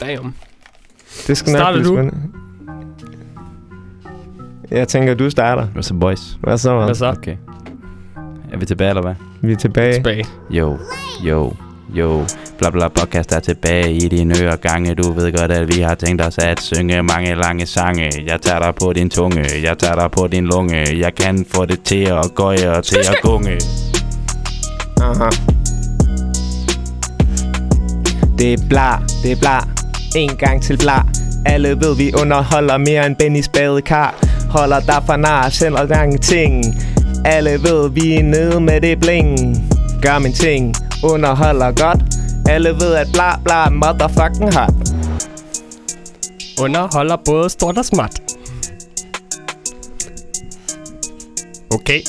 Damn. Det skal nok Starter blive du? spændende. Jeg tænker, du starter. Hvad så, boys? Hvad så, man? Hvad så? Okay. Er vi tilbage, eller hvad? Vi er tilbage. Tilbage. Jo, jo, jo. Bla bla podcast er tilbage i dine øregange. Du ved godt, at vi har tænkt os at synge mange lange sange. Jeg tager dig på din tunge, jeg tager dig på din lunge. Jeg kan få det til at gøje og til at gunge. Aha. Det er bla, det er bla. En gang til bla. Alle ved, vi underholder mere end Bennys badekar. Holder dig for nar, sælger lange ting. Alle ved, vi er nede med det bling. Gør min ting, underholder godt. Alle ved, at bla bla er motherfucking hot. Underholder både stort og småt. Okay.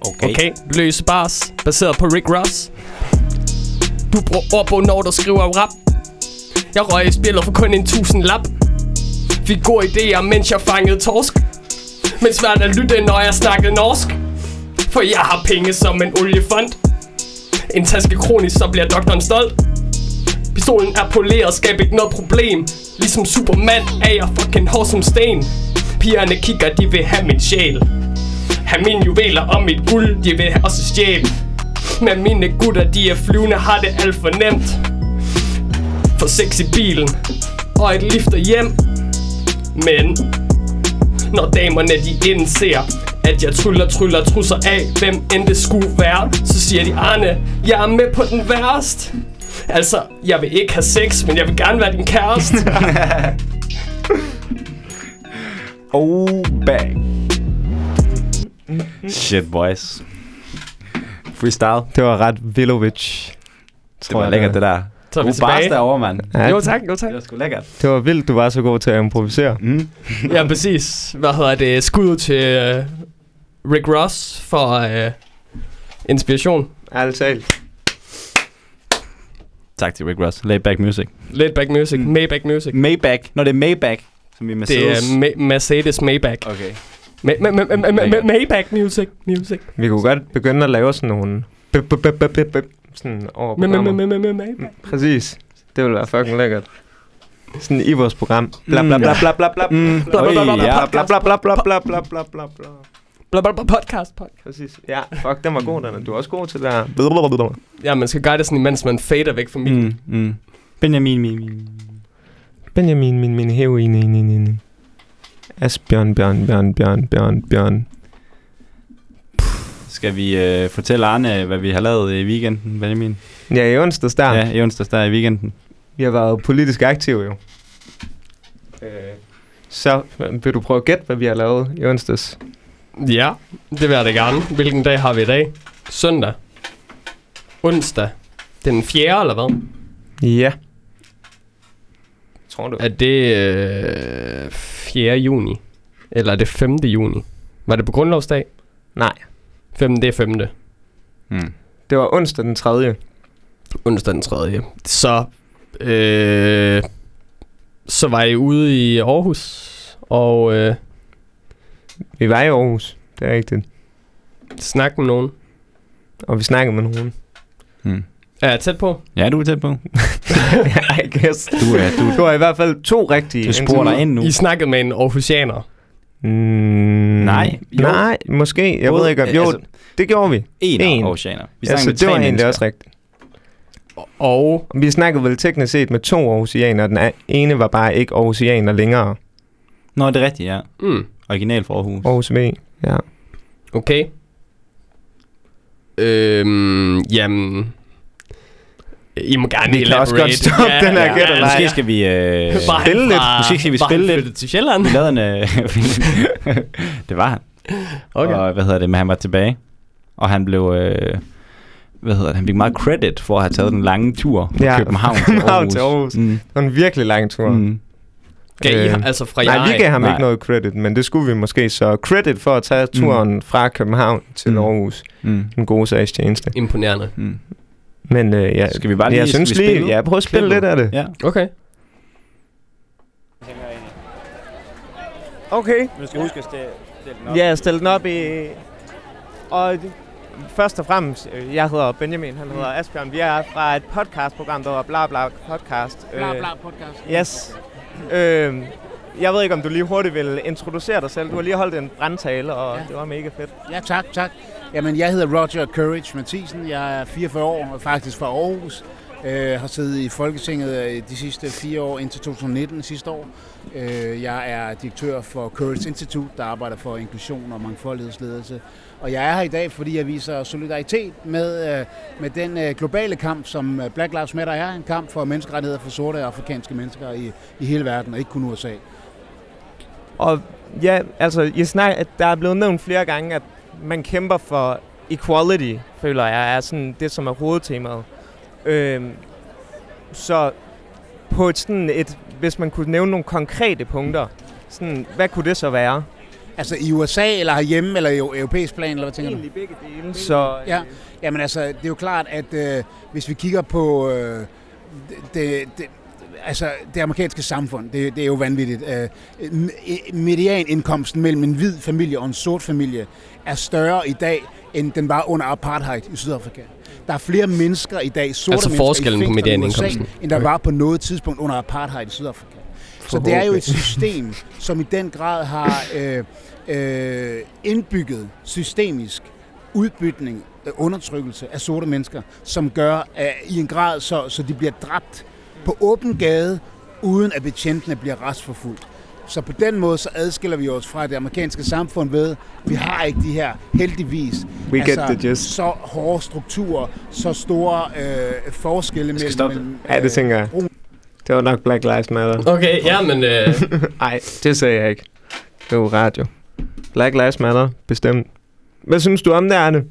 Okay. Okay. Løse bars. Baseret på Rick Ross. Du bruger ordbog, når du skriver rap. Jeg røg i spillet for kun en tusind lap. Fik gode idéer, mens jeg fangede torsk. Men svært at lytte, når jeg snakkede norsk. For jeg har penge som en oliefond. En taske kronisk, så bliver doktoren stolt. Pistolen er poleret, skab ikke noget problem Ligesom Superman er jeg fucking hård som sten Pigerne kigger, de vil have min sjæl Have mine juveler og mit guld, de vil også stjæle Men mine gutter, de er flyvende, har det alt for nemt for sex i bilen Og et lift hjem Men Når damerne de indser at jeg tryller, tryller trusser af Hvem end det skulle være Så siger de Arne, jeg er med på den værst Altså, jeg vil ikke have sex, men jeg vil gerne være din kæreste Oh, bang. Shit, boys. Freestyle. Det var ret Vilovic. Det var lækkert, det der. Så er vi tilbage derovre, mand. Ja, Jo tak, jo tak Det var sgu lækkert. Det var vildt, du var så god til at improvisere. Mm. Ja, præcis Hvad hedder det? Skud til uh, Rick Ross for uh, inspiration Ærligt talt. Tak til Rick Ross. Laid back music. Laid back music, Mm. Maybach music Maybach. Når det er Maybach, som vi Det Mercedes. er Ma- Mercedes Maybach Okay. Ma- ma- ma- ma- ma- ma- Maybach music Music Vi kunne godt begynde at lave sådan nogle... Sådan over Maybach Præcis. Det ville være fucking lækkert. Sådan i vores program. Bla bla bla bla bla bla Mm. Bla, bla, bla, bla, bla, bla bla bla bla bla bla bla bla bla. Bla, bla, bla, podcast, podcast Præcis. Ja, fuck, den var god, den. er- Du er også god til det her. Ja, man skal det sådan, imens man fader væk fra min Mm. Mm. Benjamin, min, min. Benjamin, min, min heroin, in, in, in. Asbjørn, Bjørn, Bjørn, Bjørn, Bjørn, Bjørn. Skal vi øh, fortælle Arne, hvad vi har lavet i weekenden, Benjamin? Ja, i onsdags der. Ja, i onsdags der i weekenden. Vi har været politisk aktive jo. Øh, så vil du prøve at gætte, hvad vi har lavet i onsdags? Ja, det vil jeg da gerne. Hvilken dag har vi i dag? Søndag. Onsdag. Den 4. eller hvad? Ja. Tror du? Er det øh, 4. juni? Eller er det 5. juni? Var det på grundlovsdag? Nej. 5. det er 5. Mm. Det var onsdag den 3. Onsdag den 3. Så, øh, så var I ude i Aarhus og øh, Vi var i Aarhus. Det er rigtigt. snakke med nogen. Og vi snakkede med nogen. Mm. Er jeg tæt på? Ja, du er tæt på. I guess. Du er, du, Du har i hvert fald to rigtige. du sporer dig ind nu. I snakkede med en Aarhusianer. Mm, Nej, jo. Nej, måske. Jeg Både- ved ikke. om- Jo, altså, det gjorde vi. En en. af oceaner. Vi Altså, det var egentlig mennesker. også rigtigt. Og Vi snakkede vel teknisk set med to Aarhusianer. Den ene var bare ikke Aarhusianer længere. Nå, det er rigtigt, ja. mm, Original for Aarhus. Aarhus V. Ja. okay. Øhm, jamen... I må gerne Vi kan også godt stoppe den her gæt eller ej. Måske skal vi øh, spille lidt. Måske skal vi spille lidt. til Sjælland? Vi lavede en... Øh, det var han. Okay. Og hvad hedder det, men han var tilbage. Og han blev... Øh, hvad hedder det, han fik meget credit for at have taget den lange tur fra Ja, København, til til Aarhus. Aarhus. Mm. Det var en virkelig lang tur. Mm. Gav I, Øh, altså fra Nej, vi gav ham Nej. ikke noget credit, men det skulle vi måske. Så credit for at tage turen mm. fra København til Mm. mm. Aarhus. Mm. En god sags tjeneste. Imponerende. Mm. Men øh, ja, Skal vi bare lige- jeg synes lige, spille ja, prøv at spille lidt af det. Ja. Okay. Okay. Du skal huske at stille den Ja, stil den op i... Og, først og fremmest, øh, jeg hedder Benjamin, han hedder Asbjørn. Vi er fra et podcastprogram, der hedder Bla Bla Podcast. Bla Øh, bla podcast. Yes. Øh, jeg ved ikke, om du lige hurtigt vil introducere dig selv. Du har lige holdt en brandtale, og Ja. det var mega fedt. Ja, tak, tak. Jamen, jeg hedder Roger Courage Mathisen. Jeg er 44 år og faktisk fra Aarhus. Jeg har siddet i Folketinget øh, de sidste fire år indtil 2019 sidste år. Øh, jeg er direktør for Courage Institute, der arbejder for inklusion og mangfoldighedsledelse. Og jeg er her i dag, fordi jeg viser solidaritet med, med den globale kamp, som Black Lives Matter er. En kamp for menneskerettigheder for sorte og afrikanske mennesker i, i hele verden, og ikke kun USA. Og ja, altså, jeg snakker, at der er blevet nævnt flere gange, at man kæmper for equality, føler jeg, er sådan det, som er hovedtemaet. Øhm, så på et sådan et, hvis man kunne nævne nogle konkrete punkter, sådan, hvad kunne det så være? Altså i USA, eller herhjemme, eller i europæisk plan, eller hvad tænker du? Egentlig begge dele. Så, Ja, jamen altså, det er jo klart, at øh, hvis vi kigger på øh, det, det, altså, det amerikanske samfund, det, det er jo vanvittigt. Øh, medianindkomsten mellem en hvid familie og en sort familie er større i dag, end den var under apartheid i Sydafrika. Der er flere mennesker i dag, sorte Altså forskellen på medianindkomsten. USA, end der var på noget tidspunkt under apartheid i Sydafrika. Så det er jo et system, som i den grad har øh, øh, indbygget systemisk udbytning, øh, undertrykkelse af sorte mennesker, som gør øh, i en grad, så, så de bliver dræbt på åben gade, uden at betjentene bliver retsforfulgt. Så på den måde så adskiller vi os fra det amerikanske samfund ved, vi har ikke de her, heldigvis, We get the gist. så hårde strukturer, så store øh, forskelle mellem... stoppe mellem Ja, det tænker jeg. Det var nok Black Lives Matter. Okay, ja, men øh, Nej, det sagde jeg ikke. Det var radio. Black Lives Matter, bestemt. Hvad synes du om det, Arne?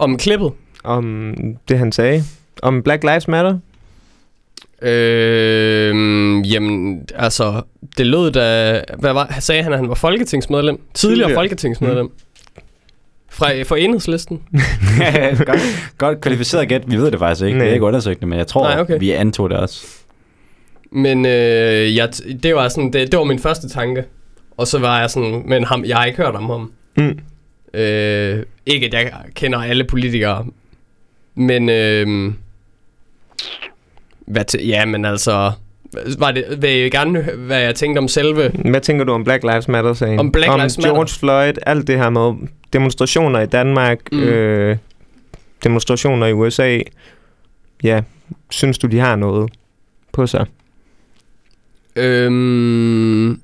om klippet. Om det, han sagde? Om Black Lives Matter? Øh, jamen, altså, det lød da... Hvad var, sagde han, at han var folketingsmedlem? Tidligere, Tidligere. Folketingsmedlem. Mm. Fra, fra enhedslisten. godt, godt kvalificeret gæt. Vi ved det faktisk ikke. Nej. Vi har ikke undersøgt det, men jeg tror, Nej, okay. vi antog det også. Men øh, jeg, det var sådan, det, det var min første tanke. Og så var jeg sådan, men ham, jeg har ikke hørt om ham. Mm. Øh, ikke at jeg kender alle politikere. Men, øh, hvad til, ja, men altså, var det, vil jeg gerne hvad jeg tænkte om selve Hvad tænker du om Black Lives Matter-sagen? Om Black om Lives Matter? George Floyd, alt det her med demonstrationer i Danmark, mm. øh, demonstrationer i USA. Ja, synes du, de har noget på sig? Øhm,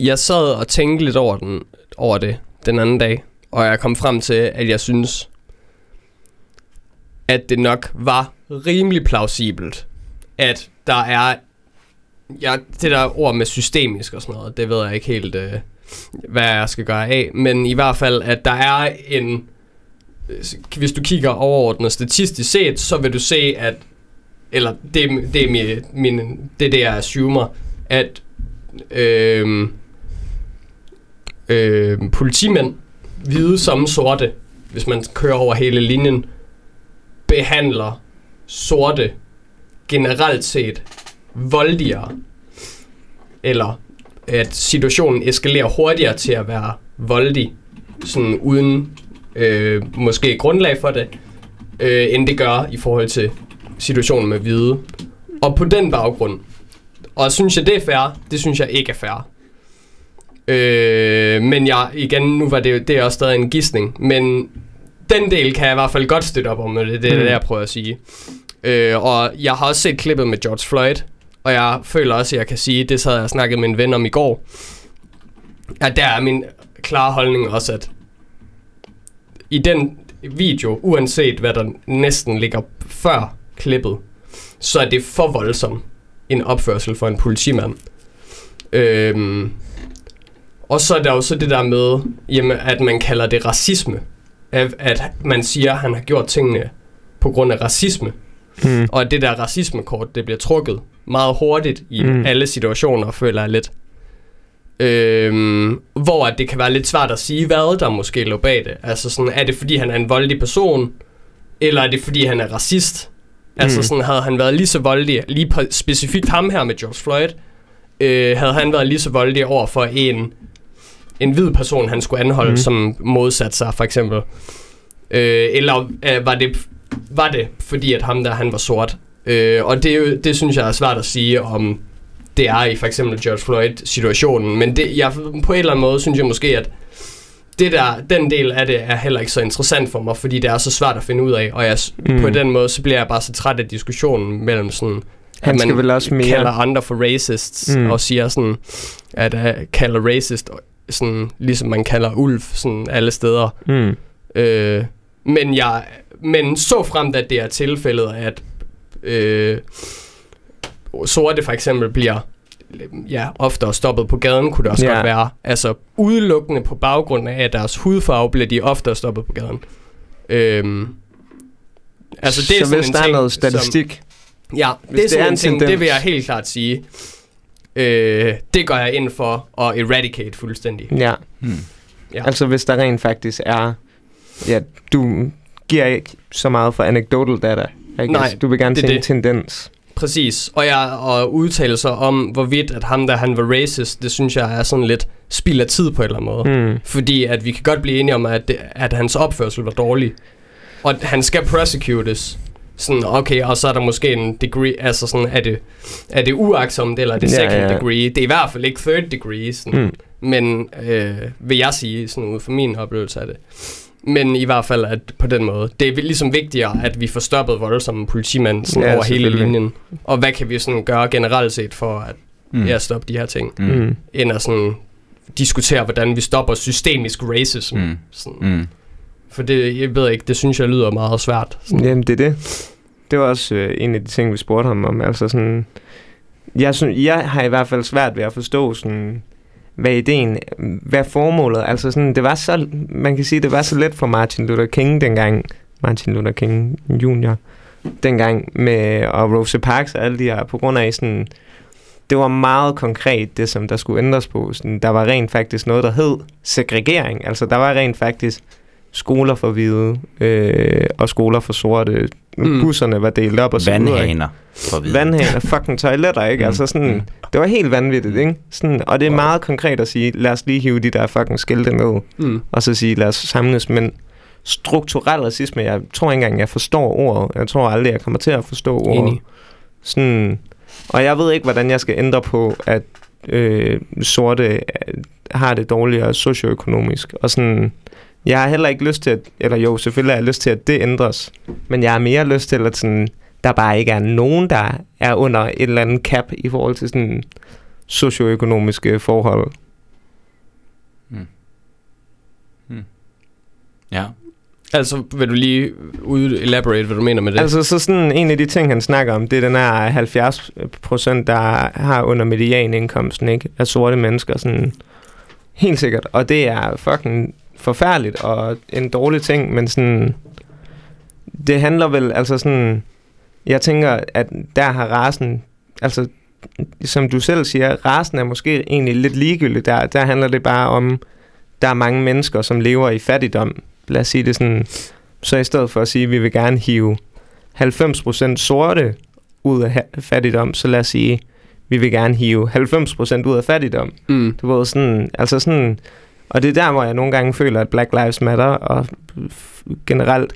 jeg sad og tænkte lidt over, den, over det den anden dag, og jeg kom frem til, at jeg synes, at det nok var rimelig plausibelt, at der er, ja, det der ord med systemisk og sådan noget, det ved jeg ikke helt, øh, hvad jeg skal gøre af, men i hvert fald, at der er en, øh, hvis du kigger overordnet statistisk set, så vil du se, at eller det, det er min, min, det, der det jeg assumer, at øh, øh, politimænd, hvide som sorte, hvis man kører over hele linjen, behandler sorte generelt set voldigere, eller at situationen eskalerer hurtigere til at være voldig, sådan uden øh, måske grundlag for det, øh, end det gør i forhold til situationen med hvide. Og på den baggrund, og synes jeg det er fair, det synes jeg ikke er fair. Øh, men jeg, igen, nu var det, det er også stadig en gissning, men den del kan jeg i hvert fald godt støtte op om, og det er det, Mm. jeg prøver at sige. Øh, og jeg har også set klippet med George Floyd, og jeg føler også, at jeg kan sige, det så jeg snakket med en ven om i går, at der er min klare holdning også, at i den video, uanset hvad der næsten ligger før klippet, så er det for voldsom en opførsel for en politimand. Øhm, og så er der jo så det der med, jamen, at man kalder det racisme. At, at man siger, at han har gjort tingene på grund af racisme. Mm. Og det der racismekort, det bliver trukket meget hurtigt i Mm. alle situationer, føler jeg lidt. Øhm, hvor at det kan være lidt svært at sige, hvad der måske lå bag det. Altså sådan, er det fordi han er en voldelig person, eller er det fordi han er racist? Altså Mm. sådan, havde han været lige så voldelig, lige på, specifikt ham her med George Floyd, øh, havde han været lige så voldelig over for en, en hvid person, han skulle anholde, Mm. som modsat sig, for eksempel. Øh, eller øh, var, det, var det fordi, at ham der, han var sort? Øh, og det, det synes jeg er svært at sige, om det er i for eksempel George Floyd-situationen. Men det, jeg, på en eller anden måde synes jeg måske, at det der, den del af det er heller ikke så interessant for mig, fordi det er så svært at finde ud af, og jeg, Mm. på den måde, så bliver jeg bare så træt af diskussionen mellem sådan, Han at skal vel også mere... kalder andre for racists, mm. og siger sådan, at uh, kalder racist, sådan, ligesom man kalder ulv, sådan alle steder. Mm. Øh, men jeg, men så fremt, at det er tilfældet, at øh, sorte for eksempel bliver ja, oftere stoppet på gaden, kunne det også Ja. godt være. Altså udelukkende på baggrund af, at deres hudfarve bliver de oftere stoppet på gaden. Øhm, altså det er så sådan hvis en der er ting, noget statistik... Som, ja, det er det er sådan en en ting, tendens. det vil jeg helt klart sige. Øh, det går jeg ind for at eradicate fuldstændig. Ja. Hmm. Ja. Altså hvis der rent faktisk er... Ja, du giver ikke så meget for anecdotal data. Ikke? Nej, du vil gerne det se er en det. tendens. Præcis, og, jeg, og udtalelser om, hvorvidt at ham der han var racist, det synes jeg er sådan lidt spild af tid på en eller anden måde. Mm. Fordi at vi kan godt blive enige om, at, det, at hans opførsel var dårlig. Og han skal prosecutes. Sådan, okay, og så er der måske en degree, altså sådan, er det, er det uagtsomt, eller er det Ja, second ja. degree? Det er i hvert fald ikke third degree, sådan. Mm. Men øh, vil jeg sige, sådan ud fra min oplevelse af det. Men i hvert fald at på den måde. Det er ligesom vigtigere, at vi får stoppet voldsomme politimænd sådan Ja, over hele linjen. Og hvad kan vi sådan gøre generelt set for at Mm. mm. ja, stoppe de her ting? Mm. Mm. End at sådan diskutere, hvordan vi stopper systemisk racism. Mm. Sådan. Mm. For det, jeg ved ikke, det synes jeg lyder meget svært. Sådan. Jamen, det er det. Det var også øh, en af de ting, vi spurgte ham om. Altså sådan... Jeg, synes, jeg har i hvert fald svært ved at forstå sådan hvad ideen, hvad formålet, altså sådan, det var så, man kan sige, det var så let for Martin Luther King dengang, Martin Luther King Jr., dengang med, og Rosa Parks og alle de her, på grund af sådan, det var meget konkret, det som der skulle ændres på. Sådan, der var rent faktisk noget, der hed segregering. Altså, der var rent faktisk skoler for hvide øh, og skoler for sorte. Mm. Busserne var delt op og så videre. Vandhaner. For videre. Vandhaner, fucking toiletter, ikke? Mm. Altså sådan, Mm. det var helt vanvittigt, ikke? Sådan, og det er Wow. meget konkret at sige, lad os lige hive de der fucking skilte ned, Mm. og så sige, lad os samles, men strukturel racisme, jeg tror ikke engang, jeg forstår ordet. Jeg tror aldrig, jeg kommer til at forstå ordet. Enig. Sådan, og jeg ved ikke, hvordan jeg skal ændre på, at øh, sorte har det dårligere socioøkonomisk. Og sådan, jeg har heller ikke lyst til, at, eller jo, selvfølgelig har jeg lyst til, at det ændres. Men jeg har mere lyst til, at sådan, der bare ikke er nogen, der er under et eller andet cap i forhold til sådan socioøkonomiske forhold. Ja. Altså, vil du lige ud elaborate, hvad du mener med det? Altså så sådan en af de ting, han snakker om, det er den her 70 procent, der har under medianindkomsten, ikke? Af sorte mennesker, sådan helt sikkert. Og det er fucking forfærdeligt og en dårlig ting, men sådan, det handler vel, altså sådan, jeg tænker, at der har rasen, altså som du selv siger, rasen er måske egentlig lidt ligegyldig. Der, der handler det bare om, der er mange mennesker, som lever i fattigdom. Lad os sige det sådan. Så i stedet for at sige, at vi vil gerne hive 90% sorte ud af fattigdom, så lad os sige, at vi vil gerne hive 90% ud af fattigdom. mm. Du ved, sådan, altså sådan, og det er der, hvor jeg nogle gange føler, at Black Lives Matter og generelt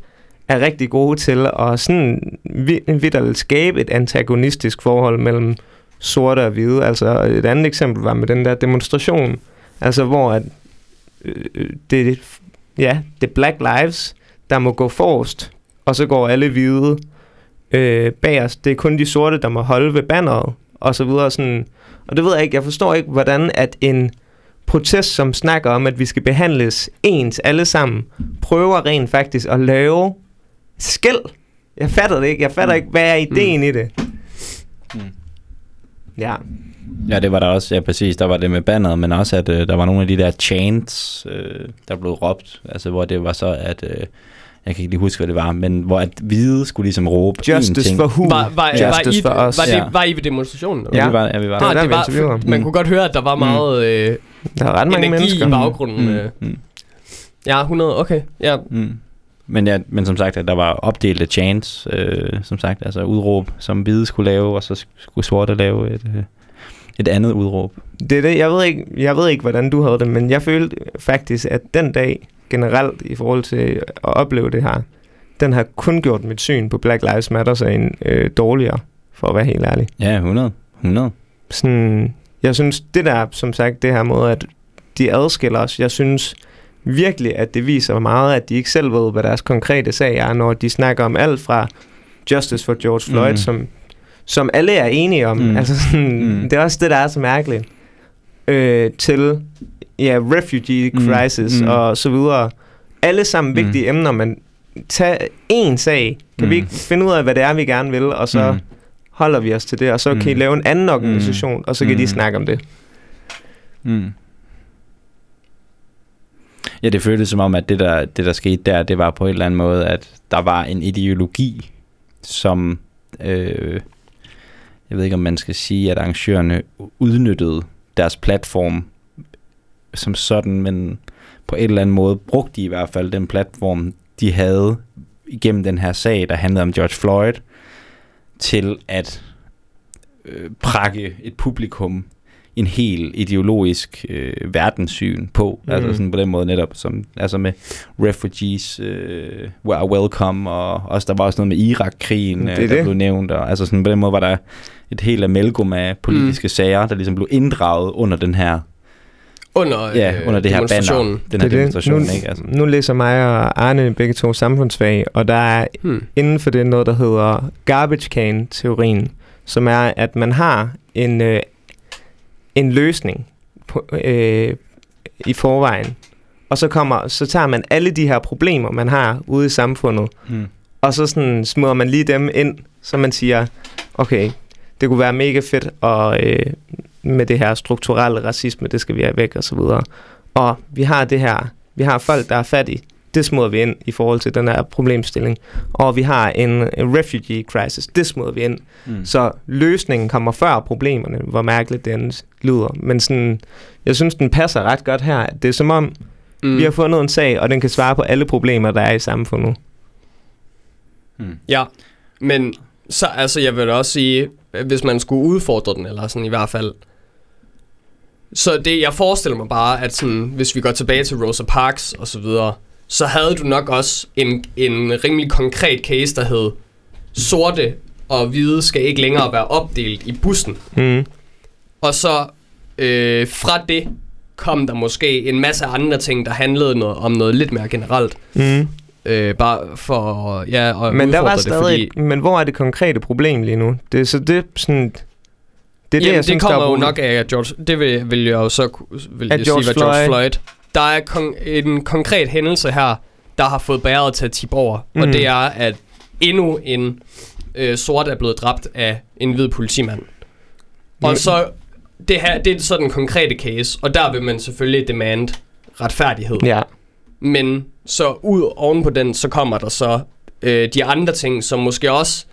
er rigtig gode til at sådan vi- skabe et antagonistisk forhold mellem sorte og hvide. Altså et andet eksempel var med den der demonstration, altså hvor at, øh, øh det, ja, det er Black Lives, der må gå forrest, og så går alle hvide øh, bagerst. Det er kun de sorte, der må holde ved banneret, og så videre. Sådan. Og det ved jeg ikke, jeg forstår ikke, hvordan at en protest, som snakker om, at vi skal behandles ens alle sammen, prøver rent faktisk at lave skæld. Jeg fatter det ikke. Jeg fatter ikke, hvad er ideen mm. i det? Mm. Ja. Ja, det var der også, ja præcis, der var det med bandet, men også at øh, der var nogle af de der chants, øh, der blev råbt, altså hvor det var så, at, øh, jeg kan ikke lige huske, hvad det var, men hvor at hvide skulle ligesom råbe Justice ting. for who? Var, var, Justice var, I, for us. var, det, Ja. var I ved demonstrationen? eller Ja, Ja. vi var, ja, vi var Det var Ah, der, det vi var, ham. man Mm. kunne godt høre, at der var meget øh, Der er ret mange energi mennesker. i baggrunden. Mm, Øh. mm, Ja, 100, okay. Ja, mm. Men, ja, men som sagt, at der var opdelte chants, øh, som sagt, altså udråb, som hvide skulle lave, og så skulle sorte lave et, øh, et andet udråb. Det er det. Jeg ved, ikke, jeg ved ikke, hvordan du havde det, men jeg følte faktisk, at den dag generelt i forhold til at opleve det her, den har kun gjort mit syn på Black Lives Matter-sagen øh, dårligere, for at være helt ærlig. Ja, 100. 100. Sådan, jeg synes, det der, som sagt, det her måde, at de adskiller os, jeg synes virkelig, at det viser meget, at de ikke selv ved, hvad deres konkrete sag er, når de snakker om alt fra Justice for George Floyd, mm. som, som alle er enige om. Mm. Altså sådan, Mm. Det er også det, der er så mærkeligt. Øh, til ja, refugee Mm. crisis Mm. og så videre. Alle sammen Mm. vigtige emner, men tag én sag. Kan mm. vi ikke finde ud af, hvad det er, vi gerne vil, og så Mm. Mm. holder vi os til det, og så kan I Mm. lave en anden organisation, mm. og så kan mm. de Mm. snakke om det. Mm. Ja, det føltes som om, at det der, det, der skete der, det var på en eller anden måde, at der var en ideologi, som, øh, jeg ved ikke om man skal sige, at arrangørerne udnyttede deres platform som sådan, men på en eller anden måde brugte de i hvert fald den platform, de havde igennem den her sag, der handlede om George Floyd, til at øh, prakke et publikum en helt ideologisk øh, verdenssyn på. Mm. Altså sådan på den måde netop, som, altså med refugees øh, were welcome, og også der var også noget med Irak-krigen, Det øh, er der det. blev nævnt. Og, altså sådan på den måde var der et helt amalgam af politiske mm. sager, der ligesom blev inddraget under den her, Under, ja, øh, under det her banner, den her Det er demonstration, det. Nu, ikke? Altså. nu læser mig og Arne begge to samfundsfag, og der er Hmm. inden for det noget, der hedder garbage can-teorien, som er, at man har en, øh, en løsning på, øh, i forvejen, og så, kommer, så tager man alle de her problemer, man har ude i samfundet, Mm. og så sådan smider man lige dem ind, så man siger, okay, det kunne være mega fedt og, øh, med det her strukturelle racisme, det skal vi have væk og så videre. Og vi har det her, vi har folk, der er fattige, det smider vi ind i forhold til den her problemstilling. Og vi har en, en refugee crisis, det smider vi ind. Mm. Så løsningen kommer før problemerne, hvor mærkeligt den lyder. Men sådan, jeg synes, den passer ret godt her. Det er som om, Mm. vi har fundet en sag, og den kan svare på alle problemer, der er i samfundet. Mm. Ja, men så altså, jeg vil også sige, hvis man skulle udfordre den, eller sådan i hvert fald. Så det, jeg forestiller mig bare, at sådan, hvis vi går tilbage til Rosa Parks og så videre, så havde du nok også en, en rimelig konkret case, der hed sorte og hvide skal ikke længere være opdelt i bussen. Mm. Og så øh, fra det kom der måske en masse andre ting, der handlede noget, om noget lidt mere generelt. Mm. Øh, bare for ja, at Men der var stadig, det, fordi, men hvor er det konkrete problem lige nu? Det, så det sådan, det er det, Jamen, jeg det synes, kommer er jo nok af, at George, det vil, vil jeg jo så vil jeg sige, var George Floyd-. Der er kon- en konkret hændelse her, der har fået bæret til at tippe over, mm. og det er, at endnu en øh, sort er blevet dræbt af en hvid politimand. Og Mm. så, det her, det er så den konkrete case, og der vil man selvfølgelig demand retfærdighed. Ja. Men så ud oven på den, så kommer der så øh, de andre ting, som måske også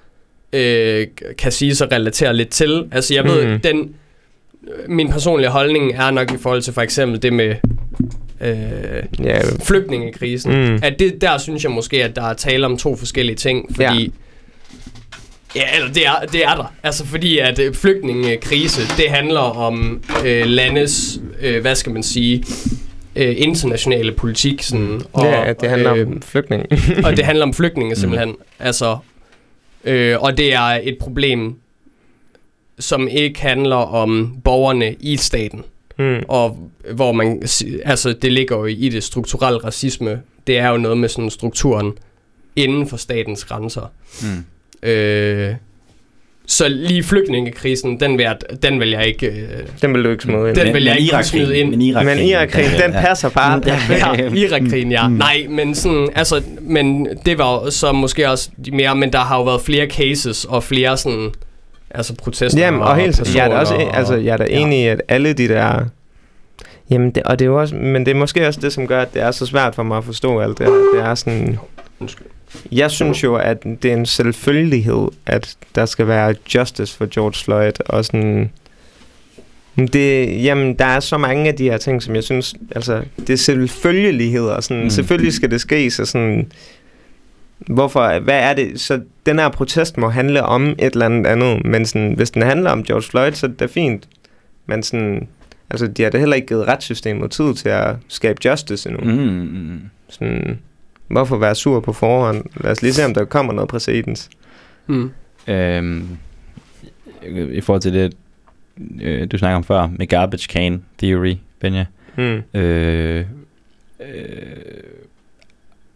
øh, kan sige sig relatere lidt til. Altså jeg ved, Mhm. den øh, min personlige holdning er nok i forhold til for eksempel det med øh, ja. flygtningekrisen. Mm. Mm. At det, der synes jeg måske, at der er tale om to forskellige ting, fordi... Ja, eller det er, det er der. Altså fordi, at øh, flygtningekrise, det handler om øh, landes, øh, hvad skal man sige, øh, internationale politik. Sådan, og, ja, det handler øh, om flygtning. og det handler om flygtninge simpelthen. Altså, øh, og det er et problem, som ikke handler om borgerne i staten. mm. Og hvor man, altså det ligger jo i det strukturelle racisme. Det er jo noget med sådan strukturen inden for statens grænser. Mm. Øh, så lige flygtningekrisen, den vil jeg, den vil jeg ikke... Øh, Den vil du ikke smide ind. Den Men- vil jeg men ikke smide ind. Men Irak-krigen, Men Irak-krigen, den passer bare ja. ja, Irak-krigen, ja. Mm. Nej, men sådan, altså, men det var så måske også de mere, men der har jo været flere cases og flere sådan, altså protester Jamen, og helt, jeg er da også, personer altså, jeg er da ja. enig i, at alle de der... Jamen, det, og det er jo også, men det er måske også det, som gør, at det er så svært for mig at forstå alt det her. Det er sådan... Undskyld. Jeg synes jo, at det er en selvfølgelighed, at der skal være justice for George Floyd, og sådan... Det, jamen, der er så mange af de her ting, som jeg synes, altså, det er selvfølgeligheder, sådan, Mm. selvfølgelig skal det ske, så sådan, hvorfor, hvad er det, så den her protest må handle om et eller andet andet, men sådan, hvis den handler om George Floyd, så er det da fint, men sådan, Altså, de har da heller ikke givet retssystemet tid til at skabe justice endnu. Mm. Mm, mm. Sådan, hvorfor være sur på forhånd? Lad os lige se, om der kommer noget præcedens. Mm. Øhm, I forhold til det, øh, du snakker om før, med garbage can theory, Benja. Mm. Øh, øh,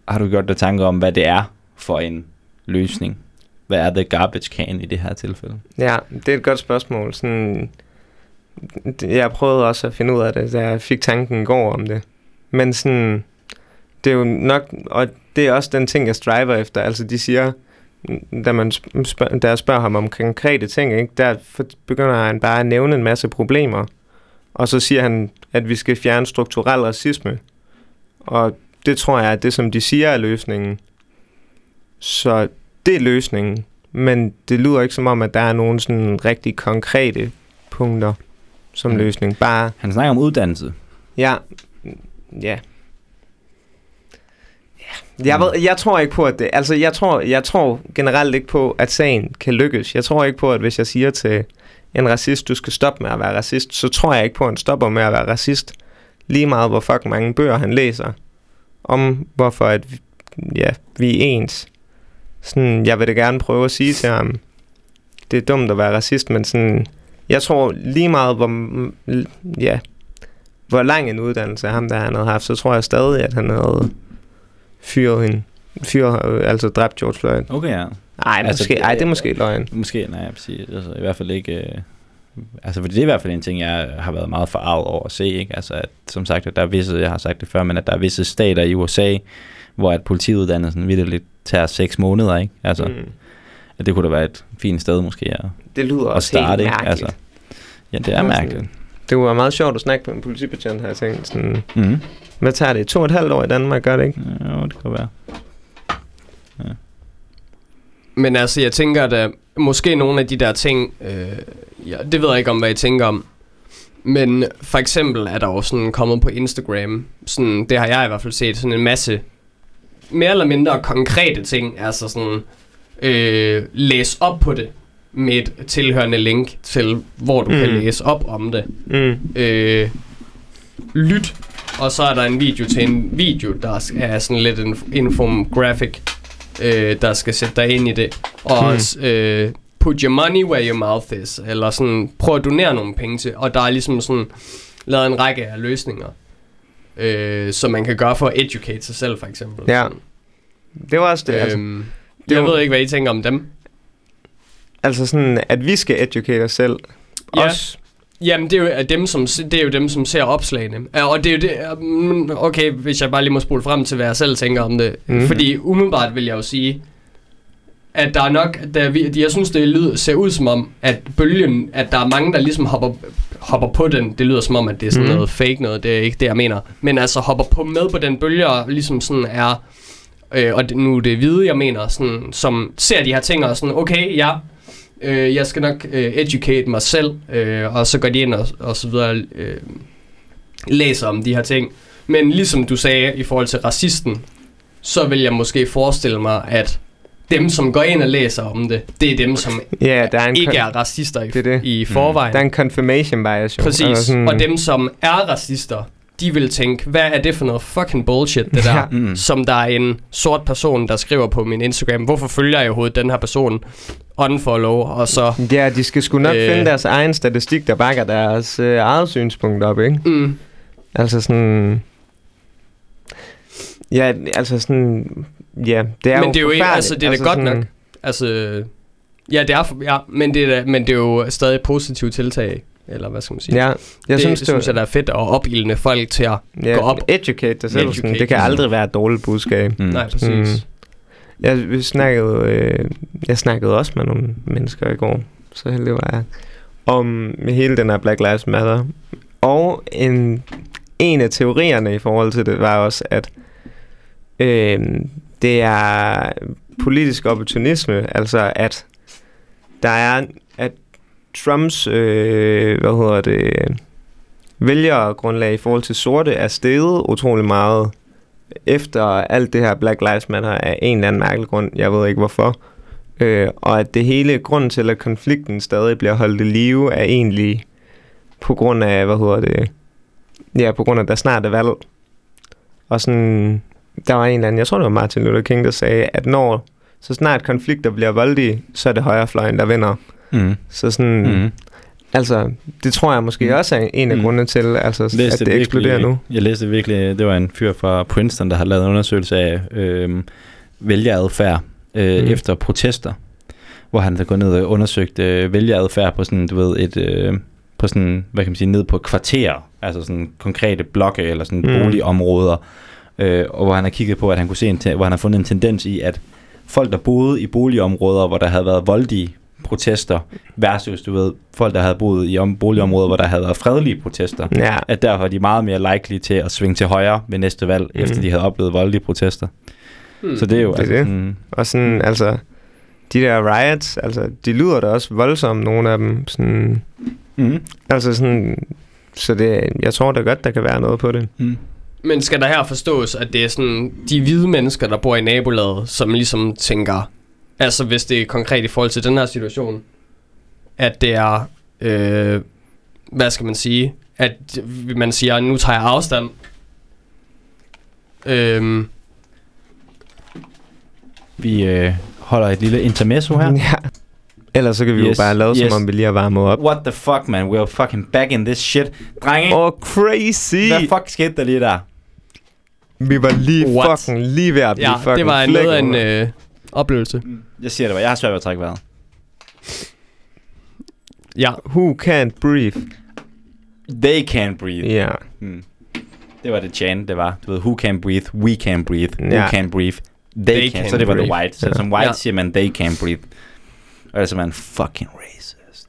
har du gjort dig tanker om, hvad det er for en løsning? Hvad er the garbage can i det her tilfælde? Ja, det er et godt spørgsmål. Sådan, jeg prøvede også at finde ud af det, da jeg fik tanken i går om det. Men sådan, det er jo nok, og det er også den ting, jeg striver efter. Altså, de siger, da, man sp- spørg, da jeg spørger ham om konkrete ting, ikke, der begynder han bare at nævne en masse problemer. Og så siger han, at vi skal fjerne strukturel racisme. Og det tror jeg er det, som de siger er løsningen. Så det er løsningen. Men det lyder ikke som om, at der er nogen sådan rigtig konkrete punkter som mm. løsning. Bare, Han snakker om uddannelse. ja, ja. Jeg, ved, jeg tror ikke på, at det... Altså, jeg tror, jeg tror generelt ikke på, at sagen kan lykkes. Jeg tror ikke på, at hvis jeg siger til en racist, du skal stoppe med at være racist, så tror jeg ikke på, at han stopper med at være racist. Lige meget, hvor fucking mange bøger han læser. Om hvorfor, at vi, ja, vi er ens. Sådan, jeg vil det gerne prøve at sige til ham, det er dumt at være racist, men sådan, jeg tror lige meget, hvor, ja, hvor lang en uddannelse ham, der han havde haft, så tror jeg stadig, at han havde fyret hende. Fyret, altså dræbt George Floyd. Okay, ja. Nej, Altså, måske, det- ej, det er måske løgn. Måske, nej, præcis. Altså, i hvert fald ikke... Øh, altså, fordi det er i hvert fald en ting, jeg har været meget forarvet over at se, ikke? Altså, at, som sagt, at der er visse, jeg har sagt det før, men at der er visse stater i USA, hvor at politiuddannelsen vidderligt tager seks måneder, ikke? Altså, mm. At det kunne da være et fint sted måske at, Det lyder at også starte, helt ikke? mærkeligt. Altså, ja, det er mærkeligt. Det være meget sjovt at snakke med en politibetjent, har jeg tænkt. Sådan, Mm. hvad tager det? To og et halvt år i Danmark, gør det ikke? Jo, det kan være. Men altså, jeg tænker, at uh, måske nogle af de der ting, øh, ja, det ved jeg ikke om, hvad I tænker om. Men for eksempel er der jo sådan kommet på Instagram, sådan, det har jeg i hvert fald set, sådan en masse mere eller mindre konkrete ting. Altså sådan, øh, læs op på det med et tilhørende link til, hvor du mm. kan Mm. læse op om det. Mm. Øh, lyt, og så er der en video til en video, der er sådan lidt en infographic, øh, der skal sætte dig ind i det. Og Hmm. også, øh, put your money where your mouth is, eller sådan, prøv at donere nogle penge til, og der er ligesom sådan lavet en række af løsninger, øh, som man kan gøre for at educate sig selv, for eksempel. Ja. Sådan. Det var også det. Altså, Øhm, det jeg var- ved ikke, hvad I tænker om dem. Altså sådan, at vi skal educate os selv. Ja. Os. Jamen, det er, jo dem, som, det er jo dem, som ser opslagene. Og det er jo det... mm, Okay, hvis jeg bare lige må spole frem til, hvad jeg selv tænker om det. Mm. Fordi umiddelbart vil jeg jo sige, at der er nok... Der, er vi- jeg synes, det lyder, ser ud som om, at bølgen... At der er mange, der ligesom hopper, hopper på den. Det lyder som om, at det er sådan mm. noget fake noget. Det er ikke det, jeg mener. Men altså hopper på med på den bølge, og ligesom sådan er... Øh, og det, nu er det hvide, jeg mener, sådan, som ser de her ting og sådan, okay, ja, øh, jeg skal nok øh, educate mig selv, øh, og så går de ind og, og så videre, øh, læser om de her ting. Men ligesom du sagde i forhold til racisten, så vil jeg måske forestille mig, at dem, som går ind og læser om det, det er dem, som Ja, der er en, ikke er racister i, det er det. i forvejen. der er en confirmation bias. Jo. Præcis. Altså sådan- Og dem, som er racister, de vil tænke, hvad er det for noget fucking bullshit, det der? Ja. Mm. Som der er en sort person, der skriver på min Instagram. Hvorfor følger jeg overhovedet den her person? Unfollow, og så... Ja, de skal sgu nok Øh. finde deres egen statistik, der bakker deres øh, eget synspunkt op, ikke? Mm, Altså sådan... Ja, altså sådan... Ja, det er Men jo det er jo ikke- altså, det er da godt nok. altså... Ja, det er, ja men, det er, men det er jo stadig et positivt tiltag. Eller hvad skal man sige? Ja, jeg det, synes, det synes jeg, der er fedt at opildne folk til at... ja, gå op. Educate dig selv. Educate det kan aldrig være et dårligt budskab. Mm. Nej, præcis. Mm. Jeg, vi snakkede, øh, jeg snakkede også med nogle mennesker i går, så heldig var jeg, om hele den her Black Lives Matter. Og en, en af teorierne i forhold til det var også, at øh, det er politisk opportunisme, altså at der er, Trumps, øh, hvad hedder det, vælgergrundlag i forhold til sorte er steget utrolig meget efter alt det her Black Lives Matter af en eller anden mærkelig grund. Jeg ved ikke hvorfor. Øh, og at det hele grund til, at konflikten stadig bliver holdt i live, er egentlig på grund af, hvad hedder det, ja, på grund af, at der snart er valg. Og sådan, der var en eller anden, jeg tror det var Martin Luther King, der sagde, at når så snart konflikter bliver voldelige, så er det højrefløjen, der vinder. Mm. Så sådan, Mm. altså, det tror jeg måske Mm. også er en af Mm. grundene til, altså, at det virkelig- eksploderer nu. Jeg læste virkelig, det var en fyr fra Princeton, der har lavet en undersøgelse af øh, vælgeradfærd øh, Mm. efter protester, hvor han har gået ned og undersøgt øh, vælgeradfærd på sådan, du ved, et, øh, på sådan, hvad kan man sige, ned på et kvarter, altså sådan konkrete blokke eller sådan Mm. boligområder, øh, og hvor han har kigget på, at han kunne se en, hvor han har fundet en tendens i, at folk, der boede i boligområder, hvor der havde været voldelige protester, versus, du ved, folk, der havde boet i om- boligområder, hvor der havde været fredelige protester, Ja, at derfor er de meget mere likely til at svinge til højre ved næste valg, mm. efter de havde oplevet voldelige protester. Hmm. Så det er jo Det er altså det. sådan, og sådan, altså, de der riots, altså, de lyder da også voldsomt, nogle af dem. Sådan, mm. altså sådan, så det, jeg tror da godt, der kan være noget på det. Mm. Men skal der her forstås, at det er sådan de hvide mennesker, der bor i nabolaget, som ligesom tænker, altså hvis det er konkret i forhold til den her situation, at det er, øh, hvad skal man sige, at man siger, nu tager jeg afstand. Øhm, Vi øh, holder et lille intermezzo her. Ja. Ellers så kan vi yes, jo bare lade, som yes. om vi lige har varmet op. What the fuck, man? We're fucking back in this shit. Drenge, oh, crazy! hvad fuck skete der lige der? Vi var lige What? fucking lige ved at blive ja, fucking det var noget af en øh, oplevelse. Jeg siger det bare, jeg har svært ved at trække vejret. Ja, Who can't breathe? They can't breathe. Ja. Mm. Det var det chant, det var. Du ved, who can breathe, we can breathe, who Ja. can breathe, they, They can. can Så det var the breathe. white. Så Ja. som white Ja. siger man, they can breathe. Og ellers er man fucking racist.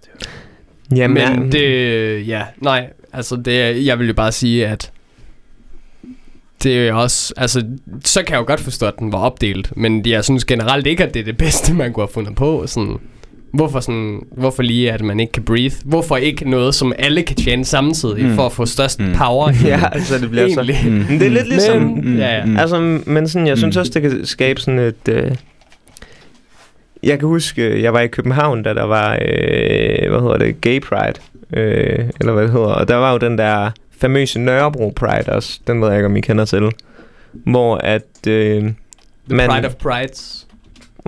dude. Jamen, men det, ja, nej, altså det, jeg vil jo bare sige, at det er også, altså, så kan jeg jo godt forstå, at den var opdelt, men jeg synes generelt ikke, at det er det bedste, man kunne have fundet på, sådan, hvorfor, sådan, hvorfor lige, at man ikke kan breathe? Hvorfor ikke noget, som alle kan tjene samtidig, mm. Mm. for at få størst mm. Mm. power? Ja, altså det bliver så... Egentlig. Mm. Men det er lidt ligesom... Men, ja, ja. Mm. Altså, men sådan, jeg synes Mm. også, det kan skabe sådan et... Øh, jeg kan huske, jeg var i København, da der var, øh, hvad hedder det, Gay Pride, øh, eller hvad det hedder, og der var jo den der famøse Nørrebro Pride også, den ved jeg ikke, om I kender til, hvor at... Øh, The man- Pride of Prides.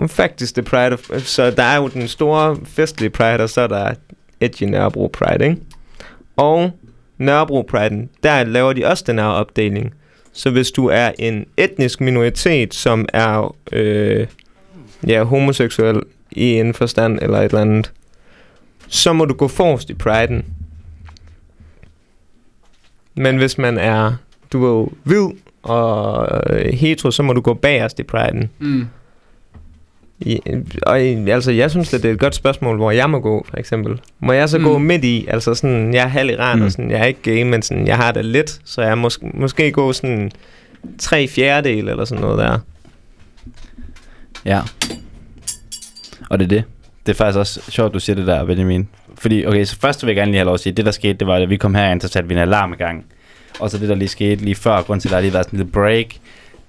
Faktisk det Pride of... Så der er jo den store festlige Pride, og så er der Edgy Nørrebro Pride, ikke? Og Nørrebro Pride, der laver de også den her opdeling. Så hvis du er en etnisk minoritet, som er øh, ja, homoseksuel i en forstand eller et eller andet, så må du gå forrest i Pride'en. Men hvis man er, du er jo hvid og øh, hetero, så må du gå bagerst i Pride'en. Mm. I, og i, altså, jeg synes, at det er et godt spørgsmål, hvor jeg må gå, for eksempel. Må jeg så mm. Gå midt i? Altså sådan, jeg er halv iran, mm. Mm. og sådan, jeg er ikke gay, men sådan, jeg har det lidt, så jeg mås- måske gå sådan tre fjerdedel eller sådan noget der. Ja. Og det er det. Det er faktisk også sjovt, du siger det der, Benjamin. Fordi, okay, så først vil jeg gerne lige have lov at sige, det der skete, det var, at vi kom herind, så satte vi en alarm i gang. Og så det, der lige skete lige før, grund til, at der lige været sådan en lille break,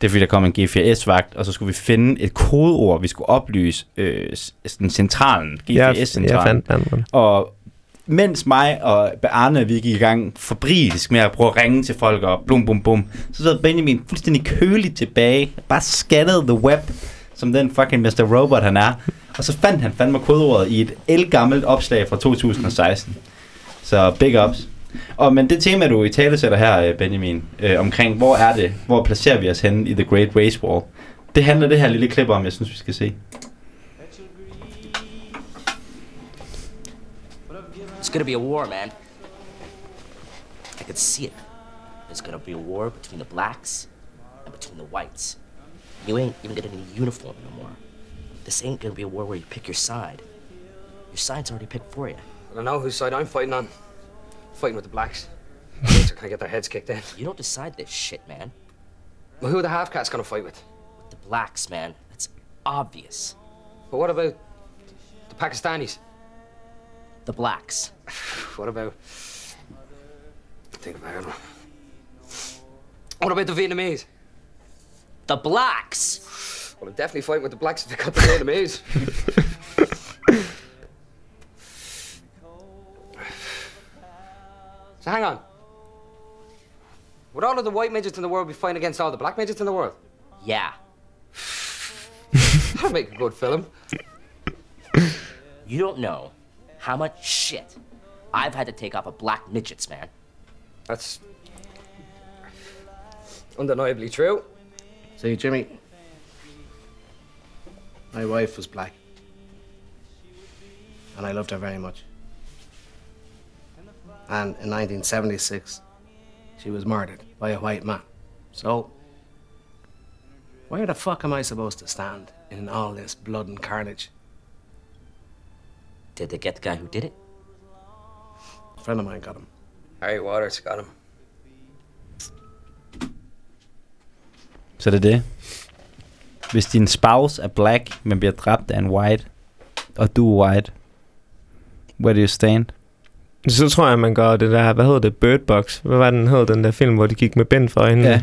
det er fordi, der kom en G4S-vagt, og så skulle vi finde et kodeord, vi skulle oplyse øh, sådan centralen, Jeg, jeg G4S-centralen. fandt den. Og mens mig og Arne, vi gik i gang fabrisk med at prøve at ringe til folk og blum bum bum, så sad Benjamin fuldstændig køligt tilbage, bare skattede the web, som den fucking Mr. Robot han er. Og så fandt han fandme kodeordet i et elgammelt opslag fra 2016. Så big ups. Og men det tema, du i tale sætter her, øh, Benjamin, øh, omkring, hvor er det, hvor placerer vi os henne i The Great Race War, det handler det her lille klip om, jeg synes, vi skal se. It's gonna be a war, man. I could see it. There's gonna be a war between the blacks and between the whites. You ain't even need a uniform no more. This ain't gonna be a war where you pick your side. Your side's already picked for you. I don't know whose side I'm fighting on. Fighting with the blacks. Blacks are gonna get their heads kicked in. You don't decide this shit, man. Well, who are the half cats gonna fight with? With the blacks, man. That's obvious. But what about the Pakistanis? The blacks. What about? Think about it. What about the Vietnamese? The blacks! Well, I'm definitely fighting with the blacks if they got the Vietnamese. So hang on. Would all of the white midgets in the world be fighting against all the black midgets in the world? Yeah. That'd make a good film. You don't know how much shit I've had to take off of black midgets, man. That's undeniably true. See, Jimmy, my wife was black. And I loved her very much. And in 1976, she was murdered by a white man. So, where the fuck am I supposed to stand in all this blood and carnage? Did they get the guy who did it? A friend of mine got him. Harry Waters got him. Så det er det. Hvis din spouse er black, men bliver dræbt af en white, og du er white, where do you stand? Så tror jeg, man gør det der, hvad hedder det, Bird Box. Hvad var den hed, den der film, hvor de gik med bind for øjnene? Ja.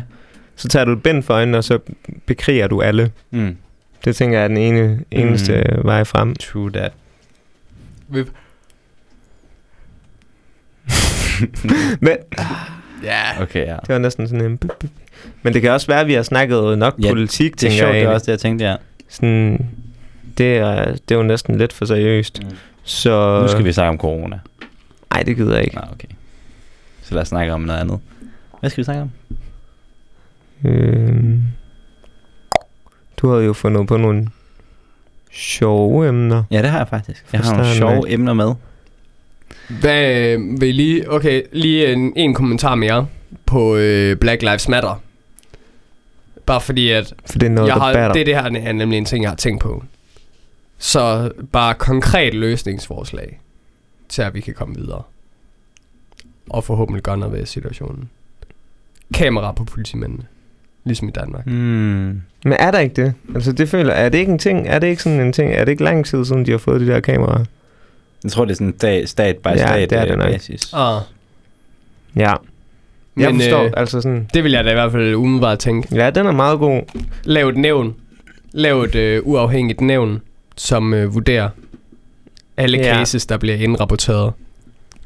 Så tager du et bind for øjnene, og så bekriger du alle. Mm. Det tænker jeg er den ene, eneste mm. vej frem. True that. Vi- Men Ja. Okay, ja. det var næsten sådan en... Men det kan også være, at vi har snakket nok Ja, politik, Det er sjovt, jeg. det er også det, jeg tænkte, ja. Sådan, det, er, det er jo næsten lidt for seriøst. Mm. Så... Nu skal vi snakke om corona. Nej, det gider jeg ikke. Nå, okay. Så lad os snakke om noget andet. Hvad skal vi snakke om? Øhm, du havde jo fundet på nogle sjove emner. Ja, det har jeg faktisk. Jeg har nogle starten af. sjove emner med. Hvad øh, vil I lige... Okay, lige en, en kommentar mere på øh, Black Lives Matter. Bare fordi, at For det er noget, jeg der har, batter. det, det her er nemlig en ting, jeg har tænkt på. Så bare konkret løsningsforslag til, at vi kan komme videre. Og forhåbentlig gøre noget ved situationen. Kamera på politimændene. Ligesom i Danmark. Hmm. Men er der ikke det? Altså det føler, er det ikke en ting? Er det ikke sådan en ting? Er det ikke lang tid siden, de har fået de der kameraer? Jeg tror, det er sådan stat, stat by Ja, stat det er det øh, nok. basis. Ah, Ja. Jeg Men, forstår, øh, altså sådan... det vil jeg da i hvert fald umiddelbart tænke. Ja, den er meget god. Lav et nævn. Lav et øh, uafhængigt nævn, som øh, vurderer alle Ja. cases, der bliver indrapporteret.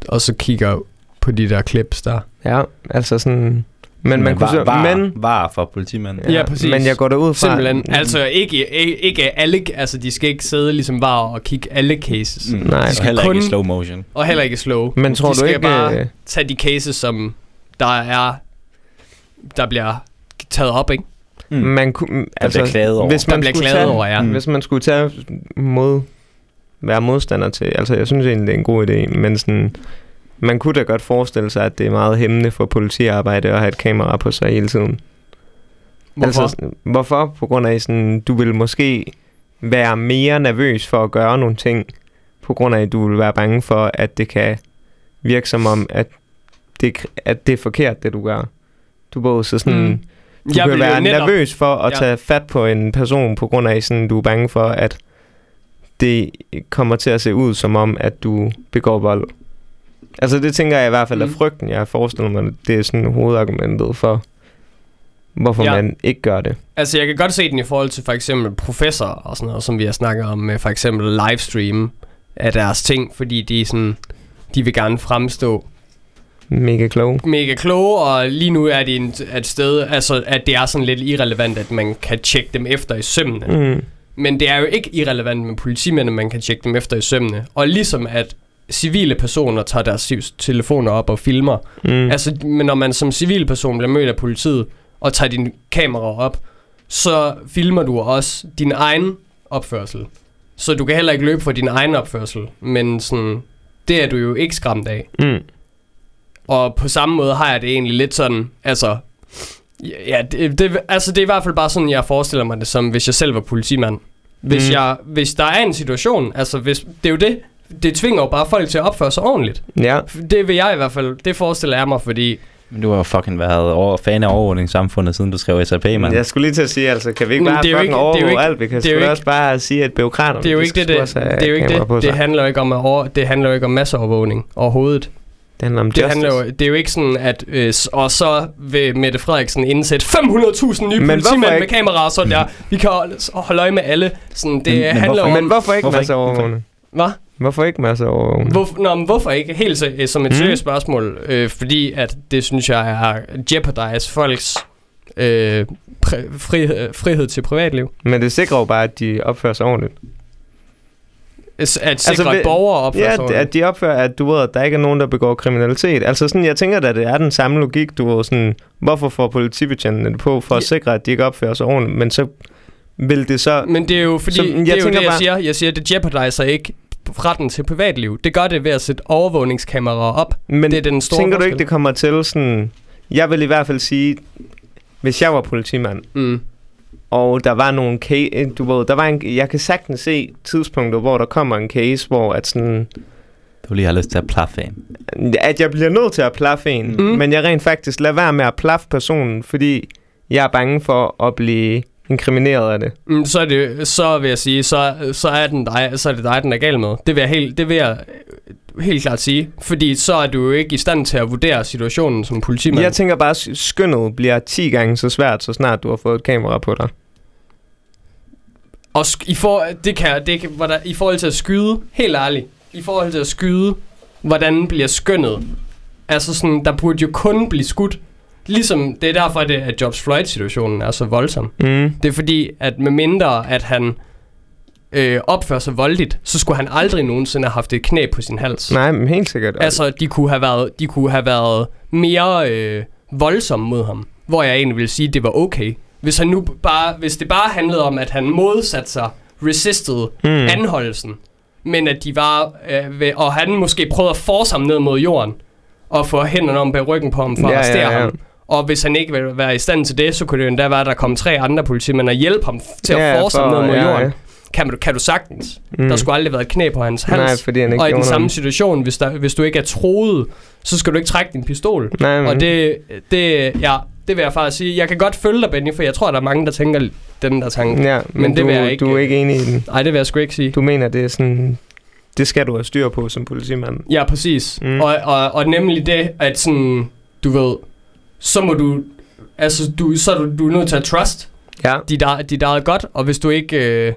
Og så kigger på de der clips der. Ja, altså sådan... Men man kunne var, så... var, Men, var for politimanden. Ja, præcis. Men jeg går derud fra... Simpelthen. Altså ikke, ikke, ikke alle, altså de skal ikke sidde ligesom bare og kigge alle cases. Mm. Nej, de skal heller kun- ikke i slow motion. Og heller ikke slow. Men tror de du skal ikke... bare øh, tage de cases, som der er, der bliver taget op, ikke? Mm. Man kunne, altså, bliver klaget over. Hvis Der man bliver skulle klaget tage, over, ja. Mm. Hvis man skulle tage mod, være modstander til, altså jeg synes egentlig, det er en god idé, men sådan, man kunne da godt forestille sig, at det er meget hæmmende for politiarbejde at have et kamera på sig hele tiden. Hvorfor? Altså, hvorfor? På grund af, sådan, du vil måske være mere nervøs for at gøre nogle ting, på grund af, at du vil være bange for, at det kan virke som om, at det, at det er forkert, det du gør. Du både så sådan... Mm. Du Jeg kan være netop- nervøs for at Ja. tage fat på en person, på grund af, sådan, du er bange for, at det kommer til at se ud som om, at du begår vold. Altså det tænker jeg i hvert fald er Mm. frygten. Jeg forestiller mig, at det er sådan hovedargumentet for, hvorfor Ja. man ikke gør det. Altså, jeg kan godt se den i forhold til for eksempel professor og sådan noget, som vi har snakket om med for eksempel livestream af deres ting, fordi de er sådan, de vil gerne fremstå Mega klog. mega kloge, og lige nu er de en, et sted, altså at det er sådan lidt irrelevant, at man kan tjekke dem efter i sømmene. Mm. Men det er jo ikke irrelevant med politimændene, man kan tjekke dem efter i sømmene. Og ligesom at civile personer tager deres telefoner op og filmer. Mm. Mm. Altså, men når man som civil person bliver mødt af politiet og tager din kamera op, så filmer du også din egen opførsel. Så du kan heller ikke løbe for din egen opførsel, men sådan, det er du jo ikke skræmt af. Mm. Og på samme måde har jeg det egentlig lidt sådan, altså... Ja, det, det, altså det er i hvert fald bare sådan, jeg forestiller mig det som, hvis jeg selv var politimand. Hvis, Mm. jeg, hvis der er en situation, altså hvis, det er jo det, det tvinger jo bare folk til at opføre sig ordentligt. Ja. Det vil jeg i hvert fald, det forestiller jeg mig, fordi... Men du har jo fucking været over, fan af overvågningssamfundet, siden du skrev SAP, mand. Jeg skulle lige til at sige, altså, kan vi ikke Men bare er fucking ikke- det er jo overvåge ikke- alt? Vi kan er ikke- også bare sige, at byråkraterne... Det er jo de ikke det, det, det, er jo ikke det, det handler jo ikke om, at over, det handler jo ikke om masseovervågning overhovedet. Det handler om Det, justice. handler jo, det er jo ikke sådan, at øh, og så vil Mette Frederiksen indsætte 500.000 nye Men politimænd hvorfor med kameraer, så der, vi kan holde, holde øje med alle. Sådan, det Men- men handler hvorfor- om... Men hvorfor ikke Hvorfor masseovervågning? Hvad? Hvorfor ikke masseovervågning? Hvor, nå, men hvorfor ikke? Helt så, øh, som et Mm. seriøst spørgsmål. Øh, fordi at det synes jeg er jeopardize folks øh, frihed, frihed til privatliv. Men det sikrer jo bare, at de opfører sig ordentligt. At sikre, Altså, ved- at borgere opfører Ja, sig at- at de opfører, at du ved, at der ikke er nogen, der begår kriminalitet. Altså sådan, jeg tænker da, det er den samme logik, du ved, sådan, hvorfor får politibetjentene det på, for at Ja. sikre, at de ikke opfører sig ordentligt, men så vil det så... Men det er jo fordi, Så, jeg det er jo det, jeg bare- siger. Jeg siger, at det jeopardiser ikke retten til privatliv. Det gør det ved at sætte overvågningskameraer op. Men det er den store tænker du forskel. ikke, det kommer til sådan... Jeg vil i hvert fald sige, hvis jeg var politimand, Mm. Og der var nogle case, du ved, der var en, jeg kan sagtens se tidspunkter, hvor der kommer en case, hvor at sådan, Du lige har lyst til at plaffe en. at jeg bliver nødt til at plaffe en, Mm. men jeg rent faktisk lader være med at plaffe personen, fordi jeg er bange for at blive inkrimineret af det. Mm, så, er det, så vil jeg sige, så, så, er den dig, så er det dig, den er gal med. Det vil jeg, helt, det vil jeg helt klart sige. Fordi så er du jo ikke i stand til at vurdere situationen som politimand. Jeg tænker bare, at skyndet bliver 10 gange så svært, så snart du har fået et kamera på dig. Og i, for, det kan, det kan, hvordan, i forhold til at skyde, helt ærligt, i forhold til at skyde, hvordan bliver skønnet? Altså sådan, der burde jo kun blive skudt. Ligesom, det er derfor, det, at George Floyd-situationen er så voldsom. Mm. Det er fordi, at med mindre, at han øh, opfører sig voldeligt, så skulle han aldrig nogensinde have haft et knæ på sin hals. Nej, men helt sikkert. Altså, de kunne have været, de kunne have været mere øh, voldsomme mod ham. Hvor jeg egentlig vil sige, at det var okay. Hvis, han nu bare, hvis det bare handlede om, at han modsatte sig, resisted Mm. anholdelsen, men at de var, øh, ved, og han måske prøvede at force ham ned mod jorden, og få hænderne om bag ryggen på ham for Ja, at ja, arrestere ja. ham. Og hvis han ikke ville være i stand til det, så kunne det jo endda være, at der kom tre andre politimænd og hjælpe ham til at Ja, force for- ham ned mod ja, jorden. ja. Kan, du, kan du sagtens. Mm. Der skulle aldrig været et knæ på hans hals. Nej, fordi han ikke og i den samme noget. situation, hvis, der, hvis du ikke er troet, så skal du ikke trække din pistol. Nej, men, Og det, det, ja, det vil jeg faktisk sige. Jeg kan godt følge dig, Benny, for jeg tror, der er mange, der tænker den der tanke. ja, men, men det du, vil jeg ikke- du er ikke enig i den. Nej, det vil jeg sgu ikke sige. Du mener, det er sådan... Det skal du have styr på som politimand. Ja, præcis. Mm. Og, og, og nemlig det, at sådan, du ved, så må du, altså, du, så er du, du er nødt til at trust Ja. dit, eget- dit eget godt, og hvis du ikke, øh,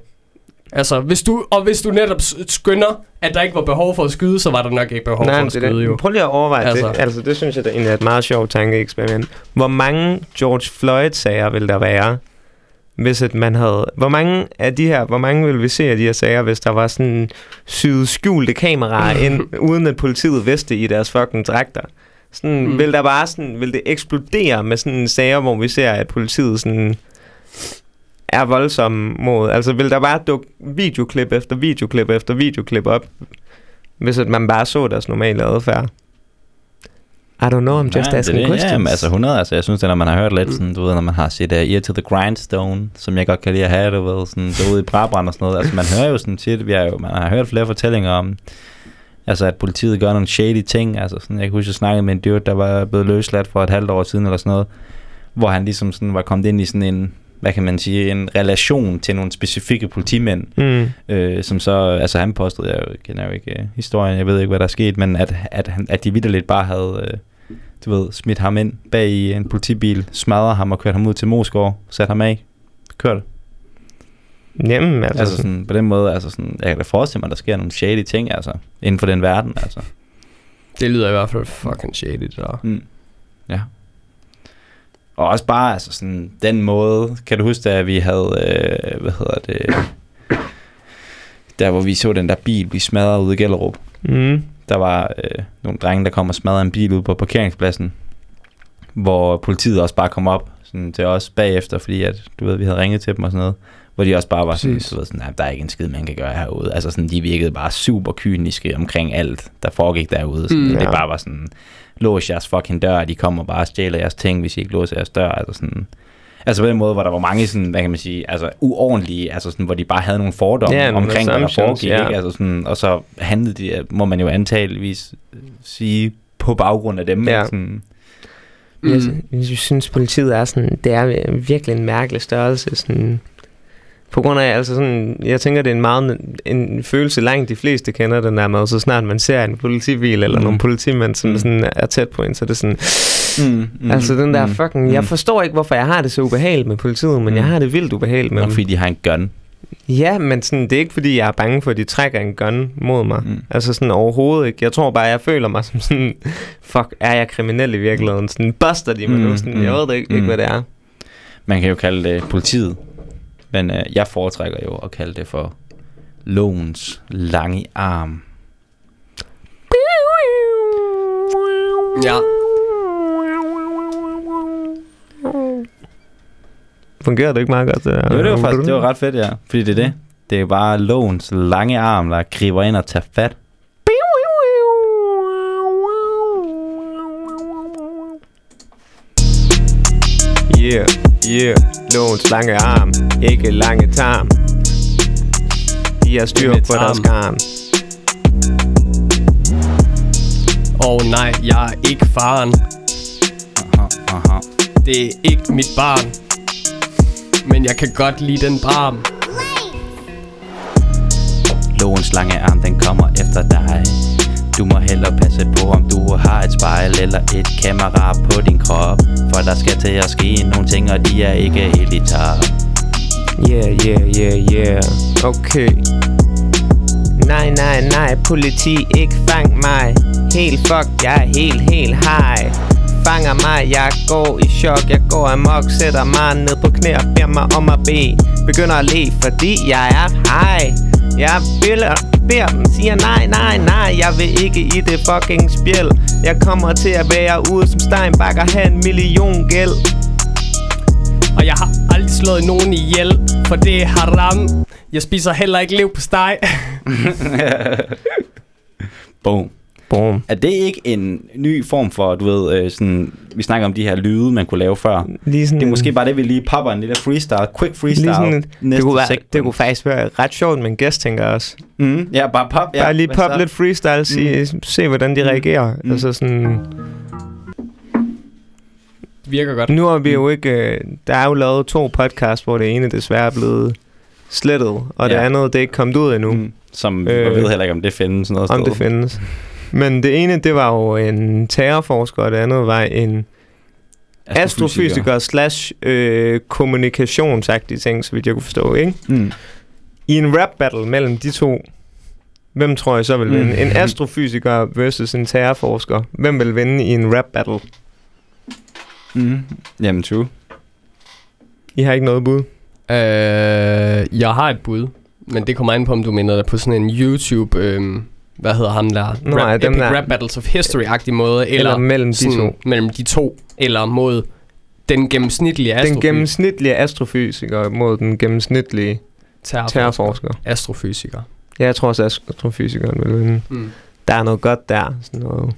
altså, hvis du, og hvis du netop skynder, at der ikke var behov for at skyde, så var der nok ikke behov Nej, for at skyde, det. jo. Prøv lige at overveje altså. Det. Altså, det synes jeg da egentlig er et meget sjovt tankeeksperiment. Hvor mange George Floyd-sager vil der være, hvis at man havde... Hvor mange af de her... Hvor mange vil vi se af de her sager, hvis der var sådan syet skjulte kameraer ind, uden at politiet vidste i deres fucking dragter? Sådan. Mm. vil der bare sådan... Vil det eksplodere med sådan sager, hvor vi ser, at politiet sådan er voldsomme mod... Altså, vil der bare dukke videoklip efter videoklip efter videoklip op, hvis at man bare så deres normale adfærd? I don't know, I'm just Nej, asking det questions. Ja, men altså 100, altså jeg synes, det når man har hørt lidt sådan, du ved, når man har set uh, Ear to the Grindstone, som jeg godt kan lide at have, du ved, sådan derude i Brabrand og sådan noget. Altså man hører jo sådan tit, vi har jo, man har hørt flere fortællinger om, altså at politiet gør nogle shady ting. Altså sådan, jeg kan huske, jeg snakkede med en dude, der var blevet løsladt for et halvt år siden eller sådan noget, hvor han ligesom sådan var kommet ind i sådan en, hvad kan man sige, en relation til nogle specifikke politimænd, Mm. øh, som så, altså han påstod, jeg jo- kender jo ikke øh, historien, jeg ved ikke, hvad der er sket, men at, at, han, at de vidderligt bare havde, øh, du ved, smidt ham ind bag i en politibil, smadret ham og kørt ham ud til Moskov, sat ham af, kørt. Jamen, altså, Altså sådan, på den måde, altså sådan, jeg kan da forestille mig, at der sker nogle shady ting, altså, inden for den verden, altså. Det lyder i hvert fald fucking shady, det der. Mm. Ja. Og også bare, altså sådan, den måde, kan du huske, da vi havde, øh, hvad hedder det, der hvor vi så den der bil blive smadret ude i Gellerup. Mm. Der var øh, nogle drenge, der kom og smadrede en bil ude på parkeringspladsen, hvor politiet også bare kom op sådan, til os bagefter, fordi at, du ved, vi havde ringet til dem og sådan noget, hvor de også bare var sådan, du ved, sådan "Nej, der er ikke en skid, man kan gøre herude. Altså sådan, de virkede bare super kyniske omkring alt, der foregik derude. Sådan, Mm. mm, det Ja. bare var sådan, lås jeres fucking dør, og de kommer bare og stjæler jeres ting, hvis I ikke låser jeres dør. Altså sådan, Altså på den måde, hvor der var mange sådan, hvad kan man sige, altså uordentlige, altså sådan, hvor de bare havde nogle fordomme nogle omkring, hvad der foregik, ja. ikke? Altså sådan, og så handlede de, må man jo antageligvis sige, på baggrund af dem. Ja. ikke? Sådan, Mm. Jeg, jeg synes, politiet er sådan, det er virkelig en mærkelig størrelse. Sådan, på grund af, altså sådan, jeg tænker, det er en meget en følelse langt de fleste kender den der med, så snart man ser en politibil eller Mm. nogle politimænd, som Mm. sådan er tæt på en, så er det sådan, mm, mm, altså den der mm, fucking, jeg mm. forstår ikke, hvorfor jeg har det så ubehageligt med politiet, men Mm. jeg har det vildt ubehageligt med Nok dem. fordi de har en gun. Ja, men sådan, det er ikke fordi, jeg er bange for, at de trækker en gun mod mig. Mm. Altså sådan overhovedet ikke. Jeg tror bare, jeg føler mig som sådan, fuck, er jeg kriminel i virkeligheden? Sådan, buster de mig Mm, nu? Sådan, jeg mm, ved det ikke, mm. ikke, hvad det er. Man kan jo kalde det politiet. Men øh, jeg foretrækker jo at kalde det for lovens lange arm. Ja. Fungerer det ikke meget godt? Det? Jo, det var faktisk det var ret fedt, ja. Fordi det er det. Det er bare lovens lange arm, der griber ind og tager fat. Yeah, yeah. Lovens lange arm, ikke lange tarm. De har styr på deres garn. Og oh, nej, jeg er ikke faren. Aha, aha. Det er ikke mit barn. Men jeg kan godt lide den barm. Lovens lange arm, den kommer efter dig. Du må hellere passe på, om du har et spejl eller et kamera på din krop. For der skal til at ske nogle ting, og de er ikke helt i. Yeah, yeah, yeah, yeah. Okay. Nej, nej, nej, politi, ikke fang mig. Helt fuck, jeg er helt, helt high. Fanger mig, jeg går i chok, jeg går amok, sætter mig ned på knæ og beder mig om at bede. Begynder at le, fordi jeg er high. Jeg beder, beder dem, siger nej, nej, nej, jeg vil ikke i det fucking spjæld. Jeg kommer til at være ude som Steinbach og have en million gæld. Og jeg har aldrig slået nogen ihjel, for det er haram. Jeg spiser heller ikke lev på steg. Boom. Boom. Er det ikke en ny form for, du ved, øh, sådan, vi snakker om de her lyde, man kunne lave før. Lige sådan Det er måske bare det, vi lige popper en lille freestyle, quick freestyle. Lige sådan, det, næste kunne være, det kunne faktisk være ret sjovt med en gæst, tænker jeg også. Mm, ja, bare pop. Ja, bare lige hvad pop så? lidt freestyle, se, mm. se hvordan de Mm. reagerer. Mm. Altså sådan, Virker godt. nu har vi jo ikke... øh, Der er jo lavet to podcasts, hvor det ene desværre er blevet slettet, og det Ja. andet, det er ikke kommet ud endnu, mm. Som øh, Øh, jeg ved heller ikke, om det findes noget om sted. det findes. Men det ene, det var jo en terrorforsker, og det andet var en astrofysiker slash øh, kommunikationsagtig ting, så vidt jeg kunne forstå, ikke? Mm. I en rap battle mellem de to, hvem tror jeg så vil vinde? Mm. En astrofysiker versus en terrorforsker. Hvem vil vinde i en rap battle? Mm. Jamen, true. I har ikke noget bud. Øh, jeg har et bud, men det kommer an på, om du mener det på sådan en YouTube... Øh, hvad hedder ham der? Nå, ja, rap, dem Epic der. Rap Battles of History-agtig måde. Eller, Eller mellem de sådan, to. Mellem de to. Eller mod den gennemsnitlige Den astrofysiker. gennemsnitlige astrofysiker mod den gennemsnitlige terrorforsker. terrorforsker. Astrofysiker. Ja, jeg tror også, astrofysikeren vil vinde. Mm. Der er noget godt der. Sådan noget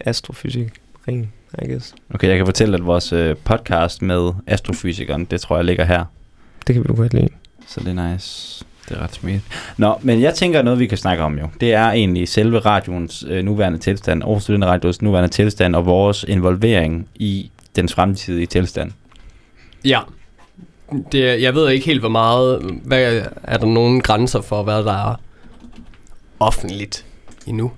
astrofysik. Ring, I guess. Okay, jeg kan fortælle, at vores øh, podcast med astrofysikeren, det tror jeg ligger her. Det kan vi jo godt lide. Så det er nice. Det er ret smidt. Nå, men jeg tænker noget, vi kan snakke om jo. Det er egentlig selve radioens øh, nuværende tilstand, Aarhus Studenterradios nuværende tilstand, og vores involvering i dens fremtidige tilstand. Ja. Det, jeg ved ikke helt, hvor meget... Hvad, er der nogen grænser for, hvad der er offentligt endnu?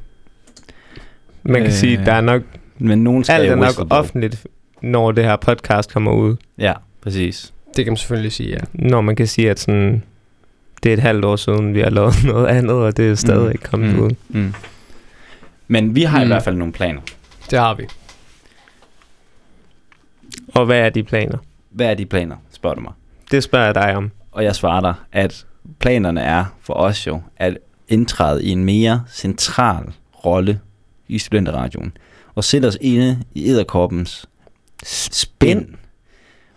Man kan Øh, sige, at der er nok, Men nogen skal alt er nok offentligt, når det her podcast kommer ud. Ja, præcis. Det kan man selvfølgelig sige, ja. Når man kan sige, at sådan, det er et halvt år siden, vi har lavet noget andet, og det er stadig Mm. ikke kommet Mm. ud. Mm. Men vi har mm. i hvert fald nogle planer. Det har vi. Og hvad er de planer? Hvad er de planer, spørger du mig? Det spørger jeg dig om. Og jeg svarer dig, at planerne er for os jo at indtræde i en mere central rolle i studenterradioen. Og sætte os inde i æderkoppens spænd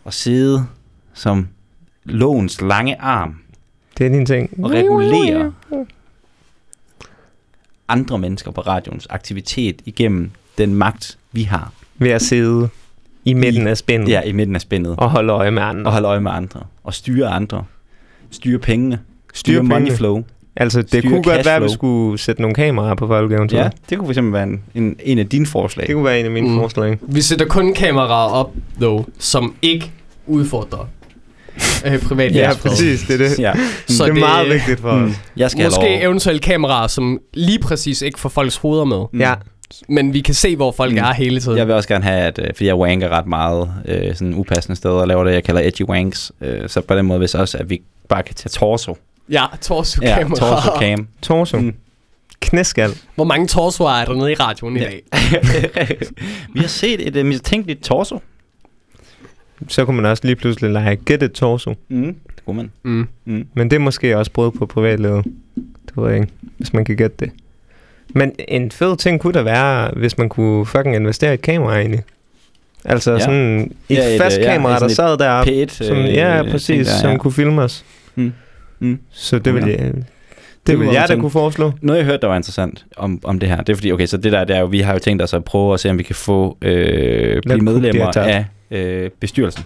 og sidde som lovens lange arm Det er din ting. og regulere andre mennesker på radioens aktivitet igennem den magt, vi har Ved at sidde i midten af spændet ja, i midten af spændet. og holde øje med andre. Og holde øje med andre. Og styre andre. Styre pengene. Styre, Styre money flow. Altså, det Styre kunne godt være, at vi skulle sætte nogle kameraer på folk eventuelt. Ja, det kunne fx være en, en, en af dine forslag. Det kunne være en af mine mm. forslag. Vi sætter kun kameraer op, though, som ikke udfordrer øh, privat Ja, præcis. Det er det. Ja. Så det er meget vigtigt for os. Mm. Jeg skal Måske have lov. eventuelt kameraer, som lige præcis ikke får folks hoveder med. Mm. Ja, Men vi kan se, hvor folk Mm. er hele tiden. Jeg vil også gerne have, at, øh, fordi jeg wanker ret meget øh, sådan upassende steder og laver det, jeg kalder edgy wanks. Øh, så på den måde, hvis også, at vi bare kan tage torso. Ja, torso Ja, kamera. torso cam. Torso. Mm. Mm. Knæskal. Hvor mange torsoer er der nede i radioen i Ja. dag? Vi har set et uh, mistænkeligt torso. Så kunne man også lige pludselig lege Get It Torso. Mm. Det kunne man. Mm. Mm. Men det er måske også brud på privatlivet. Det ved jeg ikke, hvis man kan gætte det. Men en fed ting kunne da være, hvis man kunne fucking investere i et kamera egentlig. Altså Ja. ja. sådan et Ja, et, ja, fast øh, ja, kamera, sådan der et sad deroppe. P1. Som, øh, ja, ting præcis, der, som ja. kunne filme os. Mm. Mm. Så det vil Ja. jeg, det, Det vil kunne jeg da kunne foreslå. Noget jeg hørte, der var interessant om, om det her, det er fordi, okay, så det der, det er jo, vi har jo tænkt os at prøve at se, om vi kan få øh, blive medlemmer af øh, bestyrelsen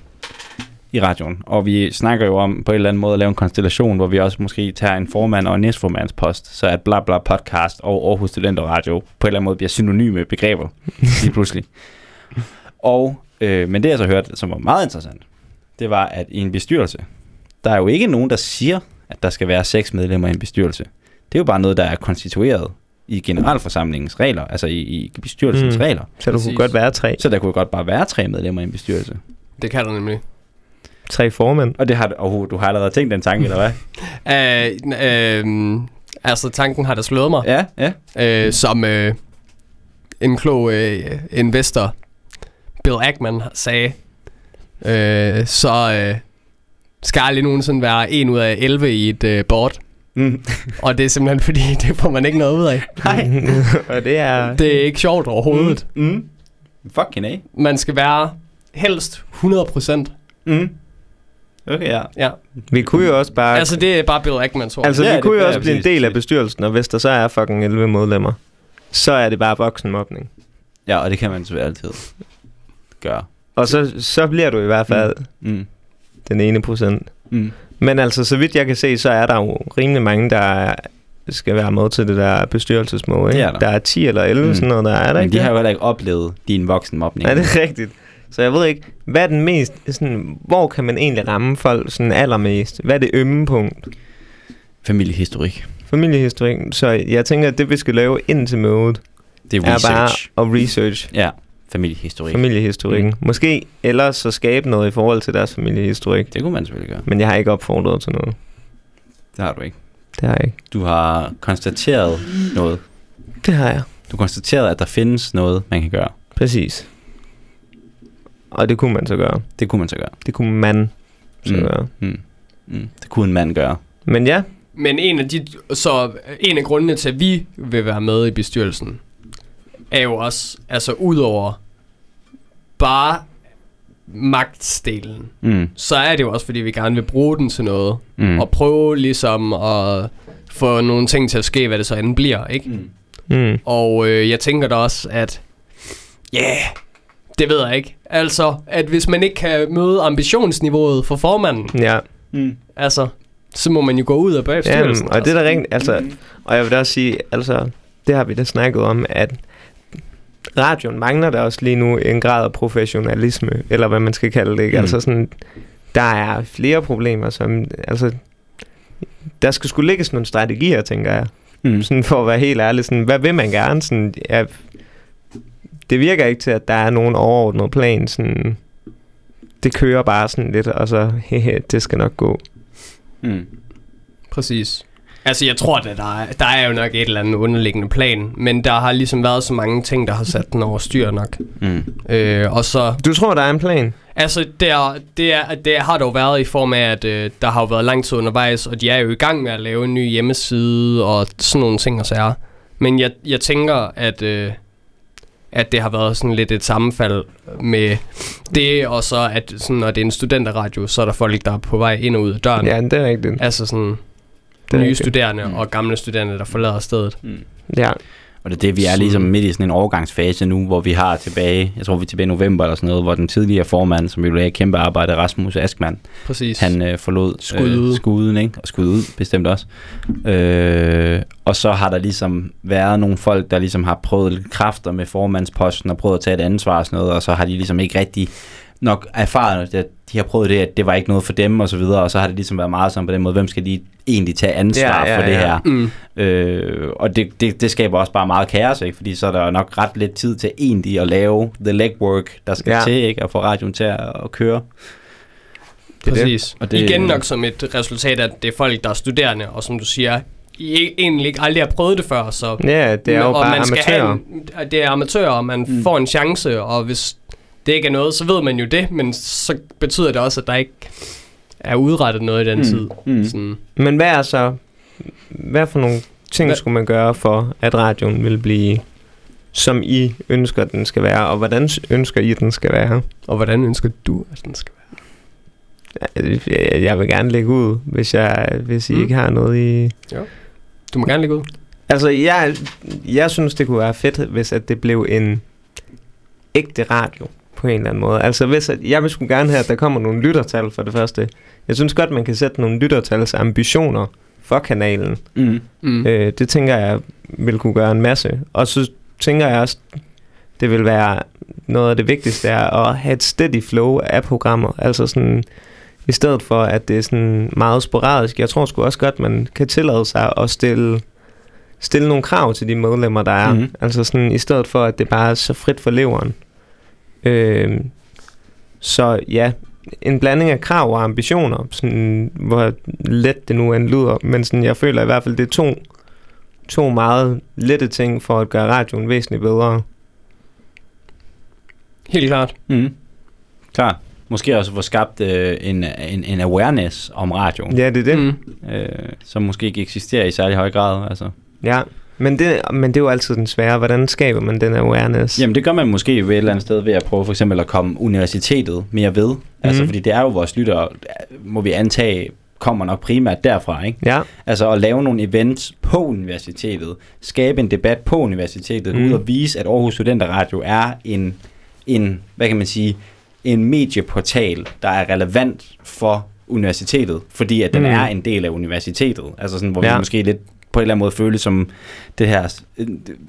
i radioen. Og vi snakker jo om på en eller anden måde at lave en konstellation, hvor vi også måske tager en formand og en næstformandspost, så at bla bla podcast og Aarhus Studenter Radio på en eller anden måde bliver synonyme begreber lige pludselig. Og, øh, men det jeg så hørte, som var meget interessant, det var, at i en bestyrelse, der er jo ikke nogen, der siger, at der skal være seks medlemmer i en bestyrelse. Det er jo bare noget, der er konstitueret i generalforsamlingens regler, altså i, i bestyrelsens Mm. regler. Så der kunne godt være tre, Så der kunne godt bare være tre medlemmer i en bestyrelse. Det kan der nemlig. tre formænd. Og det har, oh, du har allerede tænkt den tanke, eller hvad? Øh, øh, altså, tanken har da slået mig. Ja, ja. øh, som øh, en klog øh, investor, Bill Ackman, sagde, øh, så øh, skal aldrig nogensinde være en ud af 11 i et øh, board. Mm. Og det er simpelthen fordi, det får man ikke noget ud af. Nej. og det er... Det er ikke sjovt overhovedet. Mm. Mm. Fucking A. Man skal være helst 100%. Mm. Okay, ja. Ja. Vi kunne jo også bare... Altså, det er bare Bill Ackmans ord. Altså, Ja, vi det- kunne jo ja, også blive en del af bestyrelsen, og hvis der så er fucking 11 medlemmer, så er det bare voksenmobning. Ja, og det kan man selvfølgelig altid gøre. Og så, så bliver du i hvert fald mm. Mm. Den ene procent. Mm. Men altså, så vidt jeg kan se, så er der jo rimelig mange, der er- skal være med til det der bestyrelsesmøde. Ikke? Det er der. der er 10 eller 11, Mm. sådan noget, der er der Men ikke de det? har jo heller ikke oplevet din voksenmobning. Ja, det er rigtigt. Så jeg ved ikke, hvad er den mest, sådan, hvor kan man egentlig ramme folk sådan allermest? Hvad er det ømme punkt? Familiehistorik. Familiehistorik. Så jeg tænker, at det vi skal lave ind til mødet, Det er er research. bare at research Ja, familiehistorik. familiehistorikken. Mm. Måske ellers så skabe noget i forhold til deres familiehistorik. Det kunne man selvfølgelig gøre. Men jeg har ikke opfordret til noget. Det har du ikke. Det har jeg ikke. Du har konstateret noget. Det har jeg. Du har konstateret, at der findes noget, man kan gøre. Præcis. Og det kunne man så gøre. Det kunne man så gøre. Det kunne man så Mm. mm. gøre. Mm. Mm. Det kunne en mand gøre. Men ja, Men en af, de, så en af grundene til, at vi vil være med i bestyrelsen, er jo også, altså udover bare magtdelen, Mm. så er det jo også, fordi vi gerne vil bruge den til noget, Mm. mm. og prøve ligesom at få nogle ting til at ske, hvad det så end bliver, ikke? Mm. mm. Og øh, jeg tænker da også, at ja, yeah, det ved jeg ikke. Altså, at hvis man ikke kan møde ambitionsniveauet for formanden, ja. Mm. altså, så må man jo gå ud af Jamen, bagstyrelsen. og det er da rent, altså, og jeg vil da også sige, altså, det har vi da snakket om, at radioen mangler der også lige nu en grad af professionalisme, eller hvad man skal kalde det, ikke? Mm. Altså sådan, der er flere problemer, som, altså, der skal skulle lægges nogle strategier, tænker jeg. Mm. Sådan for at være helt ærlig, sådan, hvad vil man gerne? Sådan, ja, det virker ikke til, at der er nogen overordnet plan. Sådan, det kører bare sådan lidt, og så, hehe, det skal nok gå. Mm. Præcis. Altså, jeg tror, at der er, der er jo nok et eller andet underliggende plan, men der har ligesom været så mange ting, der har sat den over styr nok. Mm. Øh, og så, Du tror, der er en plan? altså, der, det, er, det har der jo været i form af, at øh, der har jo været lang tid undervejs, og de er jo i gang med at lave en ny hjemmeside og sådan nogle ting og sager. Men jeg, jeg tænker, at, øh, at det har været sådan lidt et sammenfald med det, og så at sådan, når det er en studenterradio, så er der folk, der er på vej ind og ud af døren. Ja, det er rigtigt. Altså sådan Det nye studerende Mm. og gamle studerende, der forlader stedet. Ja, Og det er det, vi er ligesom midt i sådan en overgangsfase nu, hvor vi har tilbage, jeg tror vi er tilbage i november eller sådan noget, hvor den tidligere formand, som jo lagde kæmpe arbejde, Rasmus Askman, Præcis. han øh, forlod Skud øh, ud. skuden, ikke? Og skud ud, bestemt også. Øh, og så har der ligesom været nogle folk, der ligesom har prøvet lidt kræfter med formandsposten og prøvet at tage et ansvar og sådan noget, og så har de ligesom ikke rigtig nok erfaret, at de har prøvet det, at det var ikke noget for dem og så videre, og så har det ligesom været meget sådan på den måde, hvem skal lige egentlig tage ansvar Ja, ja, for det ja. her? Mm. Øh, og det, det, det skaber også bare meget kaos, ikke? fordi så er der nok ret lidt tid til egentlig at lave the legwork, der skal ja. Til, ikke? at få radioen til at, at køre. det. Præcis. Og det... det- Igen nok som et resultat af, at det er folk, der er studerende, og som du siger, I egentlig ikke aldrig har prøvet det før, så... Ja, det er jo og bare man skal amatører. Have en, det er amatører, og man mm. får en chance, og hvis det ikke er noget, så ved man jo det, men så betyder det også, at der ikke er udrettet noget i den Mm. tid. Mm. Sådan. Men hvad er så... Hvad for nogle ting Hvad- skulle man gøre for, at radioen vil blive, som I ønsker, den skal være? Og hvordan ønsker I, den skal være? Og hvordan ønsker du, at den skal være? Jeg, jeg vil gerne lægge ud, hvis, jeg, hvis I Mm. ikke har noget i... Du må gerne lægge ud. Altså, jeg, jeg synes, det kunne være fedt, hvis at det blev en ægte radio på en eller anden måde. Altså, hvis jeg vil sgu gerne have, at der kommer nogle lyttertal for det første. Jeg synes godt, man kan sætte nogle lyttertals ambitioner for kanalen. Mm. Mm. Øh, det tænker jeg vil kunne gøre en masse. Og så tænker jeg også, det vil være noget af det vigtigste er at have et steady flow af programmer. Altså sådan, i stedet for at det er sådan meget sporadisk. Jeg tror sgu også godt, man kan tillade sig at stille, stille nogle krav til de medlemmer, der er. Mm. Altså sådan, i stedet for at det bare er så frit for leveren. Øh, så ja, en blanding af krav og ambitioner, sådan, hvor let det nu end lyder, men sådan, jeg føler i hvert fald, det er to, to meget lette ting for at gøre radioen væsentligt bedre. Helt klart. Mm. Klar. Måske også få skabt øh, en, en, en awareness om radioen, Ja, det er det. Mm. Mm. øh, som måske ikke eksisterer i særlig høj grad. Altså. Ja, men det, men det er jo altid den svære. Hvordan skaber man den awareness? Jamen det gør man måske ved et eller andet sted ved at prøve for eksempel at komme universitetet mere ved. Mm. Altså Mhm. fordi det er jo vores lyttere, må vi antage, kommer nok primært derfra, ikke? Ja, Altså at lave nogle events på universitetet, skabe en debat på universitetet, Mm. mm. ud og vise, at Aarhus Studenterradio er en, en, hvad kan man sige, en medieportal, der er relevant for universitetet, fordi at den Mm. mm. er en del af universitetet. Altså sådan, hvor. Ja. vi måske lidt på en eller anden måde føles som det her øh,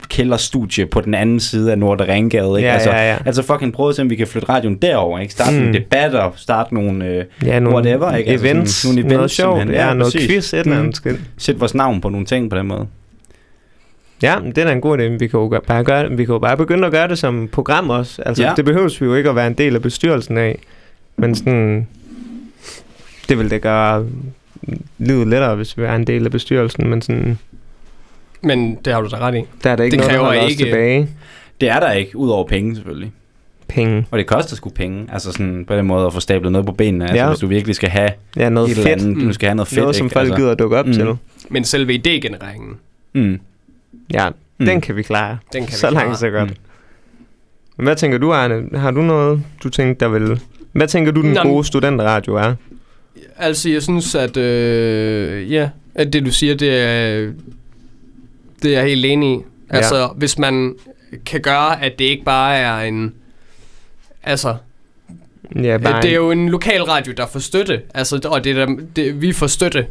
kælderstudie på den anden side af Nordre Ringgade. Ikke? Ja, altså, ja, ja. altså fucking prøve at se, om vi kan flytte radioen derover, ikke? Starte mm. Mm. nogle debatter, starte nogle, øh, ja nogle whatever, ikke? Altså events, sådan nogle noget events, sjovt, simpelthen. ja, Ja, noget præcis. quiz, et eller Mm. andet. Skal- sætte vores navn på nogle ting på den måde. Ja, det er en god idé. Vi kan jo gøre- bare, gøre, vi kan jo bare begynde at gøre det som program også. Altså. Ja. det behøves vi jo ikke at være en del af bestyrelsen af. Men sådan, det vil det gøre livet lettere, hvis vi er en del af bestyrelsen. Men sådan, Men det har du da ret i. der er der ikke Det noget, der kræver holder os ikke- tilbage. Det er der ikke, udover penge selvfølgelig. Penge. Og det koster sgu penge, altså sådan på den måde at få stablet noget på benene. Altså Ja. hvis du virkelig skal have Ja, noget et fedt. eller andet, Mm. du skal have noget fedt. noget, som ikke? folk altså, gider at dukke op Mm. til. Men selve idégenereringen, Mm. Ja, Mm. den kan vi klare. den kan så vi langt, klare. så godt. Mm. Men hvad tænker du, Arne? Har du noget, du tænkte, der vil... Hvad tænker du, den Nå, gode studenterradio er? Altså, jeg synes, at, øh, ja, at det, du siger, det er, det er jeg helt enig i. Altså, ja. hvis man kan gøre, at det ikke bare er en... Altså, Ja, bare det er en- jo en lokal radio, der får støtte. Altså, og det er der, det, vi får støtte.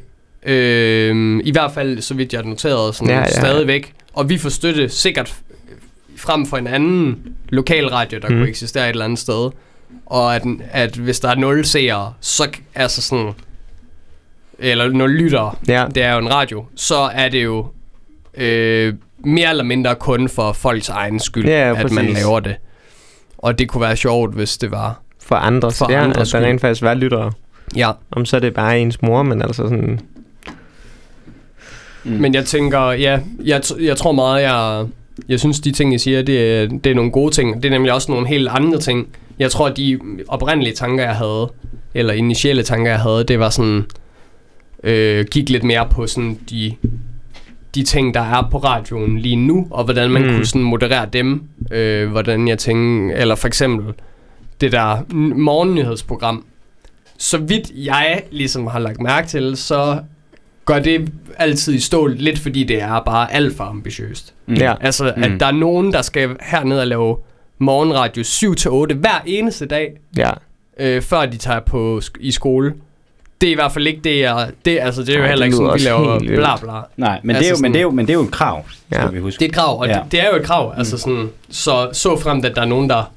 Øh, I hvert fald, så vidt jeg har noteret, sådan Ja, ja, stadigvæk. Og vi får støtte sikkert frem for en anden lokal radio, der Mm. mm. kunne eksistere et eller andet sted. Og at, at hvis der er nul seere, så k- altså sådan... Eller nul lyttere, Ja, det er jo en radio, så er det jo øh, mere eller mindre kun for folks egen skyld, Ja, ja, at man præcis. laver det. Og det kunne være sjovt, hvis det var. for andre. For ja, andres at der skyld. rent faktisk var lyttere. Ja, Om så er det bare ens mor, men altså sådan... Mm. men jeg tænker, ja, jeg, t- jeg tror meget, jeg, jeg synes, de ting, jeg siger, det, er- det er nogle gode ting. Det er nemlig også nogle helt andre ting. Jeg tror, de oprindelige tanker, jeg havde, eller initielle tanker, jeg havde, det var sådan, øh, gik lidt mere på sådan de, de ting, der er på radioen lige nu, og hvordan man Mm. kunne sådan moderere dem. Øh, hvordan jeg tænker, eller for eksempel det der morgennyhedsprogram. Så vidt jeg ligesom har lagt mærke til, så går det altid i stå lidt, fordi det er bare alt for ambitiøst. Mm. Ja. Altså, at Mm. der er nogen, der skal herned og lave morgenradio 7-8 hver eneste dag, Ja, øh, før de tager på sk- i skole. Det er i hvert fald ikke det, jeg... Det, altså, det er jo Ej, heller det ikke sådan, vi laver bla bla. Nej, men, Altså det er jo, sådan- men, det er jo, men det er jo et krav, skal Ja. vi huske. Det er et krav, og Ja. det, det er jo et krav. Altså sådan, så, så fremt, at der er nogen, der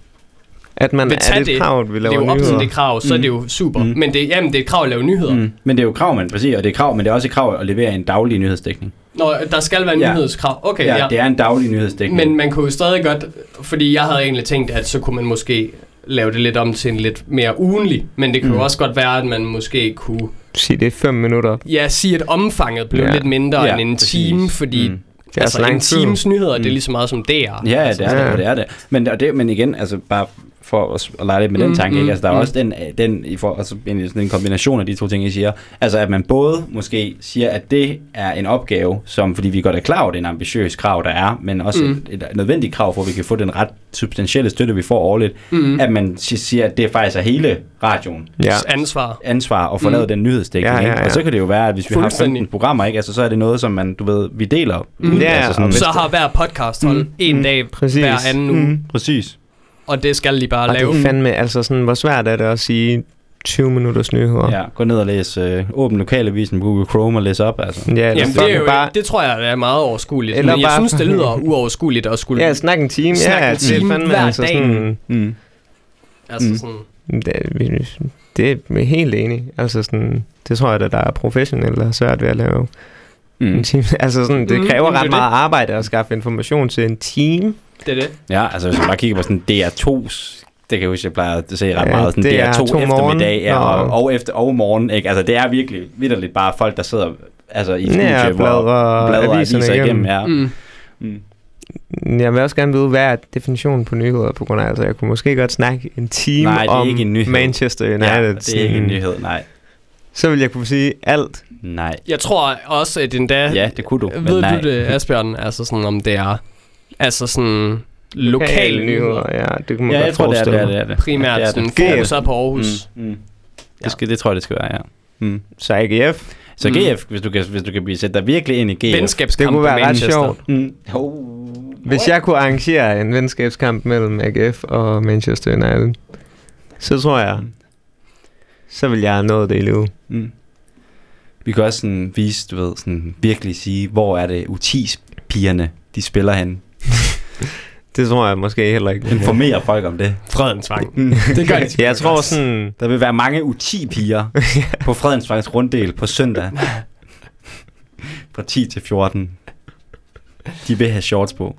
at man vil er tage det det, et krav, at vi det laver er jo op til nyheder. det krav, så er Mm. det jo super. Mm. Men det, jamen, det er et krav at lave nyheder. Mm. Men det er jo et krav, man præcis, og det er et krav, men det er også et krav at levere en daglig nyhedsdækning. Når der skal være en Ja. nyhedskrav. Okay, ja, ja. det er en daglig nyhedsdækning. Men man kunne jo stadig godt, fordi jeg havde egentlig tænkt, at så kunne man måske lave det lidt om til en lidt mere ugenlig. Men det kan Mm. jo også godt være, at man måske kunne Sig det er 5 minutter. ja, sige, at omfanget blev Ja. lidt mindre Ja, end en præcis. time, fordi Mm. mm. Det er altså, så lang en times nyheder, det er Mm. lige så meget som DR. Ja, det er det, det er det. Men, og det, men igen, altså bare for at, at lege lidt med den Mm, tanke, mm, ikke? Altså, der er mm. også den, den, i for, altså, en, sådan en kombination af de to ting, I siger. Altså, at man både måske siger, at det er en opgave, som, fordi vi godt er klar over, det er en ambitiøs krav, der er, men også Mm. et, et, nødvendigt krav for, at vi kan få den ret substantielle støtte, vi får årligt, Mm. at man si- siger, at det faktisk er hele radioen Ja. Ansvar. ansvar at få Mm. mm. lavet den nyhedsdækning. Ja, ja, ja. Og så kan det jo være, at hvis vi har Fuldstændig. 15 programmer, ikke? Altså, så er det noget, som man, du ved, vi deler. Mm. Ja, altså sådan, og Så har hver podcast hold Mm. en Mm. dag Præcis. hver anden uge, Mm. Præcis. Og det skal de bare Og det lave. er fandme, altså sådan, hvor svært er det at sige 20 minutters nyheder? Ja, gå ned og læs øh, åben lokalavisen på Google Chrome og læs op, altså. ja eller Jamen, det, er jo, bare, det tror jeg er meget overskueligt. Eller Men jeg bare- synes, det lyder uoverskueligt at skulle... ja, snak en time. Snak ja, en det er time fandme hver altså dag. sådan, Mm. altså Mm. sådan, det, er- det er helt enig. Altså sådan, det tror jeg, at der er professionelle, der er svært ved at lave Mm. en time. Altså sådan, det Mm, kræver det er ret det. meget arbejde at skaffe information til en team. Det er det. Ja, altså hvis man bare kigger på sådan DR2's, det kan jeg huske, jeg plejer at se ret meget, sådan det er DR2 to morgen, eftermiddag ja, og, og- og, efter, og morgen, ikke? Altså det er virkelig vidderligt bare folk, der sidder altså, i et studie, Ja, bladrer bladrer aviserne aviser igennem. igennem. Ja. Mm. Mm. Jeg vil også gerne vide, hvad er definitionen på nyheder på grund af, altså jeg kunne måske godt snakke en time Nej, det er om ikke en nyhed. Manchester United. ja, det er ikke en nyhed, nej. Så vil jeg kunne sige alt. Nej. Jeg tror også, at endda... Ja, det kunne du, men Ved nej. du det, Asbjørn? Altså sådan, om det er... Altså sådan... Lokale nyheder. Ja, det kunne man Ja, godt jeg tror, det er det. Er det, er det. Primært Ja, det er sådan det. fokus er på Aarhus. Mm, mm. Det, skal, det tror jeg, det skal være, ja. Mm. Så AGF, Så Mm. GF, hvis du kan, hvis du kan blive sætte dig virkelig ind i GF. Venskabskamp det kunne være ret Manchester. sjovt. Mm. Oh. Hvis jeg kunne arrangere en venskabskamp mellem AGF og Manchester United, så tror jeg, så vil jeg have nået det i livet. Mm. Vi kan også sådan vise, du ved, sådan virkelig sige, hvor er det U10-pigerne, de spiller hen. Det tror jeg måske heller ikke. Informere folk om det. Fredensvang. Mm. Det gør de Jeg tror også. sådan, Der vil være mange U10-piger på Fredensvangs runddel på søndag. Fra 10 til 14. De vil have shorts på.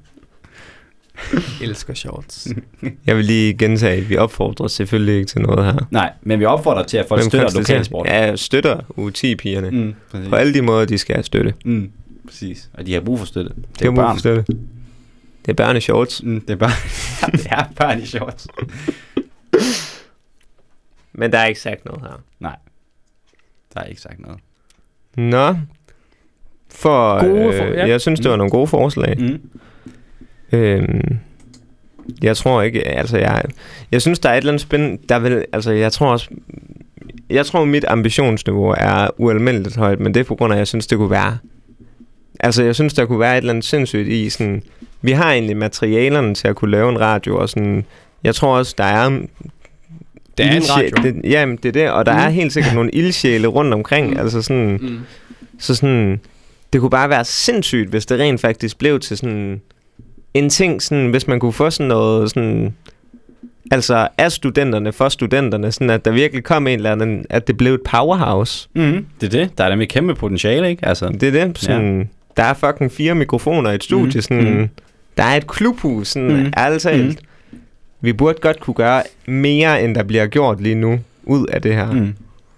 elsker shorts. jeg vil lige gentage, at vi opfordrer selvfølgelig ikke til noget her. Nej, men vi opfordrer til, at folk Men støtter lokalsport. Ja, jeg støtter U10-pigerne. Mm. Præcis. På alle de måder, de skal have støtte. Mm, præcis. Og de har brug for støtte. Det er er brug for støtte. Det er børneshorts. Mm, det er børn. det er børn i shorts. Men der er ikke sagt noget her. Nej. Der er ikke sagt noget. Nå. For, Gode for- øh, ja. jeg synes, det var nogle gode forslag. Mm. Øhm, jeg tror ikke, altså jeg, jeg synes, der er et eller andet spændende, der vil, altså jeg tror også, jeg tror mit ambitionsniveau er ualmindeligt højt, men det er på grund af, at jeg synes, det kunne være, altså jeg synes, der kunne være et eller andet sindssygt i sådan, vi har egentlig materialerne til at kunne lave en radio, og sådan, jeg tror også, der er Det er en radio. Det, jamen, det er det, og der Mm. er helt sikkert nogle ildsjæle rundt omkring, Mm. altså sådan, Mm. så sådan, det kunne bare være sindssygt, hvis det rent faktisk blev til sådan en ting, sådan, hvis man kunne få sådan noget sådan, altså af studenterne, for studenterne, sådan at der virkelig kom en eller anden, at det blev et powerhouse. Mm. Det er det. Der er nemlig kæmpe potentiale, ikke? Altså, Det er det, sådan, ja. Der er fucking fire mikrofoner i et studie, Mhm. sådan, Mhm. der er et klubhus, sådan, mm. ærligt talt. Mhm. Vi burde godt kunne gøre mere, end der bliver gjort lige nu, ud af det her. mm.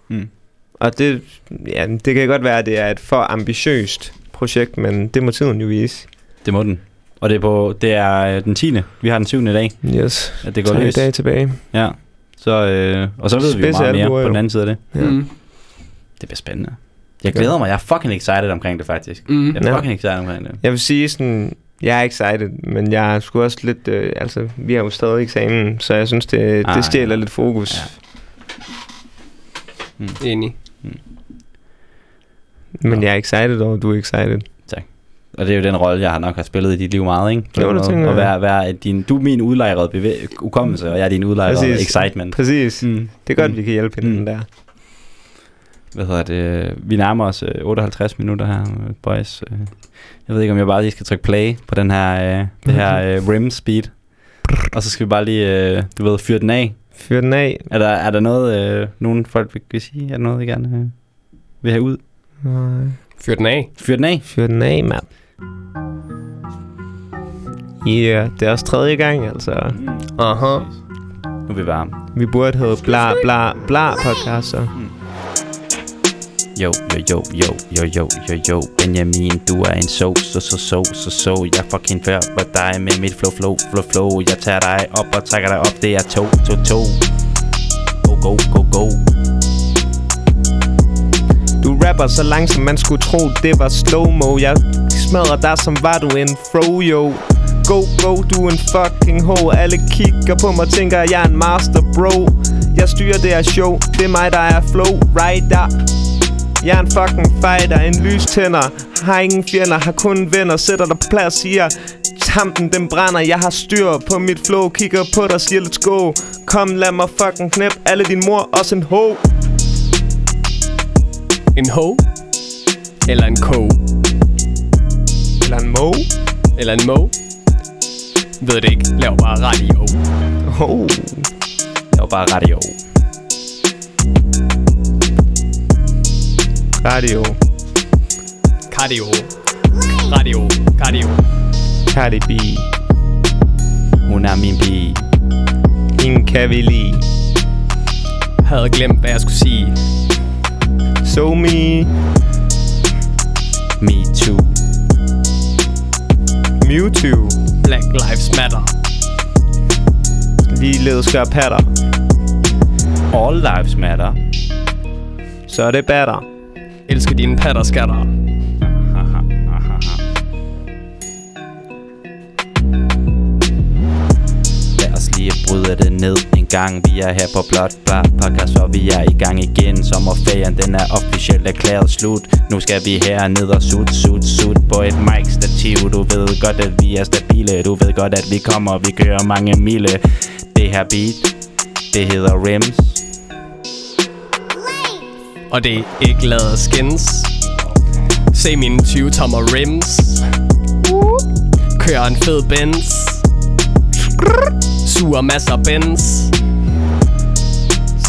Mm. Og det, ja, det kan godt være, at det er et for ambitiøst projekt, men det må tiden jo vise. Det må den. Og det er, på, det er øh, den 10. Vi har den 7. i dag, Yes. at det går løs. dage tilbage. Ja. Så, øh, og så ved vi jo meget mere på den anden side af det. Ja. Mm. Det bliver spændende. Jeg glæder mig. Jeg er fucking excited omkring det, faktisk. Mm. Jeg er Ja. fucking excited omkring det. Jeg vil sige sådan, jeg er excited, men jeg er sgu også lidt, øh, altså, vi har jo stadig eksamen, så jeg synes, det, Ah, det stjæler ja. lidt fokus. Ja. Enig. Men jeg er excited over, at du er excited. Og det er jo den rolle, jeg har nok har spillet i dit liv meget, ikke? Jo, det At- tænker At jeg. være, være din, du er min udlejrede bevæ- ukommelse, og jeg er din udlejrede Præcis. excitement. Præcis. Mm. Det er godt, Mm. vi kan hjælpe hinanden Mm. der. Hvad hedder det? Vi nærmer os øh, 58 minutter her, øh, boys. Øh, Jeg ved ikke, om jeg bare lige skal trykke play på den her, øh, det her øh, rim speed. Og så skal vi bare lige, øh, du ved, fyre den af. Fyr den af. Er der, er der noget, øh, nogen folk vil, vil sige? Er der noget, I gerne øh, vil have ud? Nej. Fyr den af. Fyr den af. Fyr den af, mand. Ja, yeah, det er også tredje gang, altså. Aha. Nu er vi varme. Vi burde hedde bla bla bla podcast, så. Yo, yo, yo, yo, yo, yo, yo, yo. Benjamin, du er en so, so, so, so, so, so. Jeg fucking før på dig med mit flow, flow, flow, flow. Jeg tager dig op og trækker dig op, det er to, to, to. Go, go, go, go. Du rapper så langsomt, man skulle tro, det var slow-mo. Jeg smadrer dig, som var du en froyo. Go, go, du er en fucking ho. Alle kigger på mig, tænker, jeg er en master, bro. Jeg styrer det her show, det er mig, der er flow. Rider jeg er en fucking fighter, en lystænder Har ingen fjender, har kun venner Sætter dig på plads, siger Tampen den brænder, jeg har styr på mit flow Kigger på dig, siger let's go Kom lad mig fucking knæp alle din mor Også en ho En ho? Eller en ko? Eller en mo Eller en mo? Ved det ikke. Lav bare radio. Ho Det var bare radio Radio Cardio. Radio. Cardio. Cardi B Hun er min pige Hende kan vi lide Havde glemt, hvad jeg skulle sige. So me Me too Mewtwo Black Lives Matter. Ligeledes gør patter All lives matter Så er det batter Elsker dine patter, skatter. lige bryde det ned en gang. Vi er her på Blot Bar Podcast Og vi er i gang igen. Sommerferien den er officielt erklæret slut. Nu skal vi herned og sut, sut, sut På et mic stativ Du ved godt at vi er stabile. Du ved godt at vi kommer. Vi kører mange mile. Det her beat Det hedder Rims. Og det er ikke lavet skins. Se mine 20-tommer rims. Kører en fed Benz. Suger masser af Benz.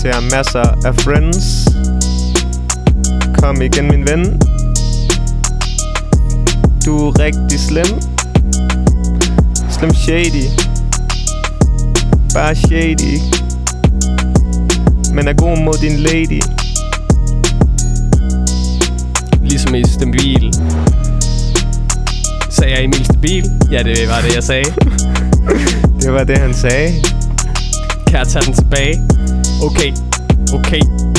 Ser masser af friends Kom igen min ven Du er rigtig slem Slim shady Bare shady Men er god mod din lady Ligesom i stabil. Sagde jeg Emil Stabil? Ja, det var det, jeg sagde. Det var det han sagde Kan jeg tage den tilbage? Okay, okay.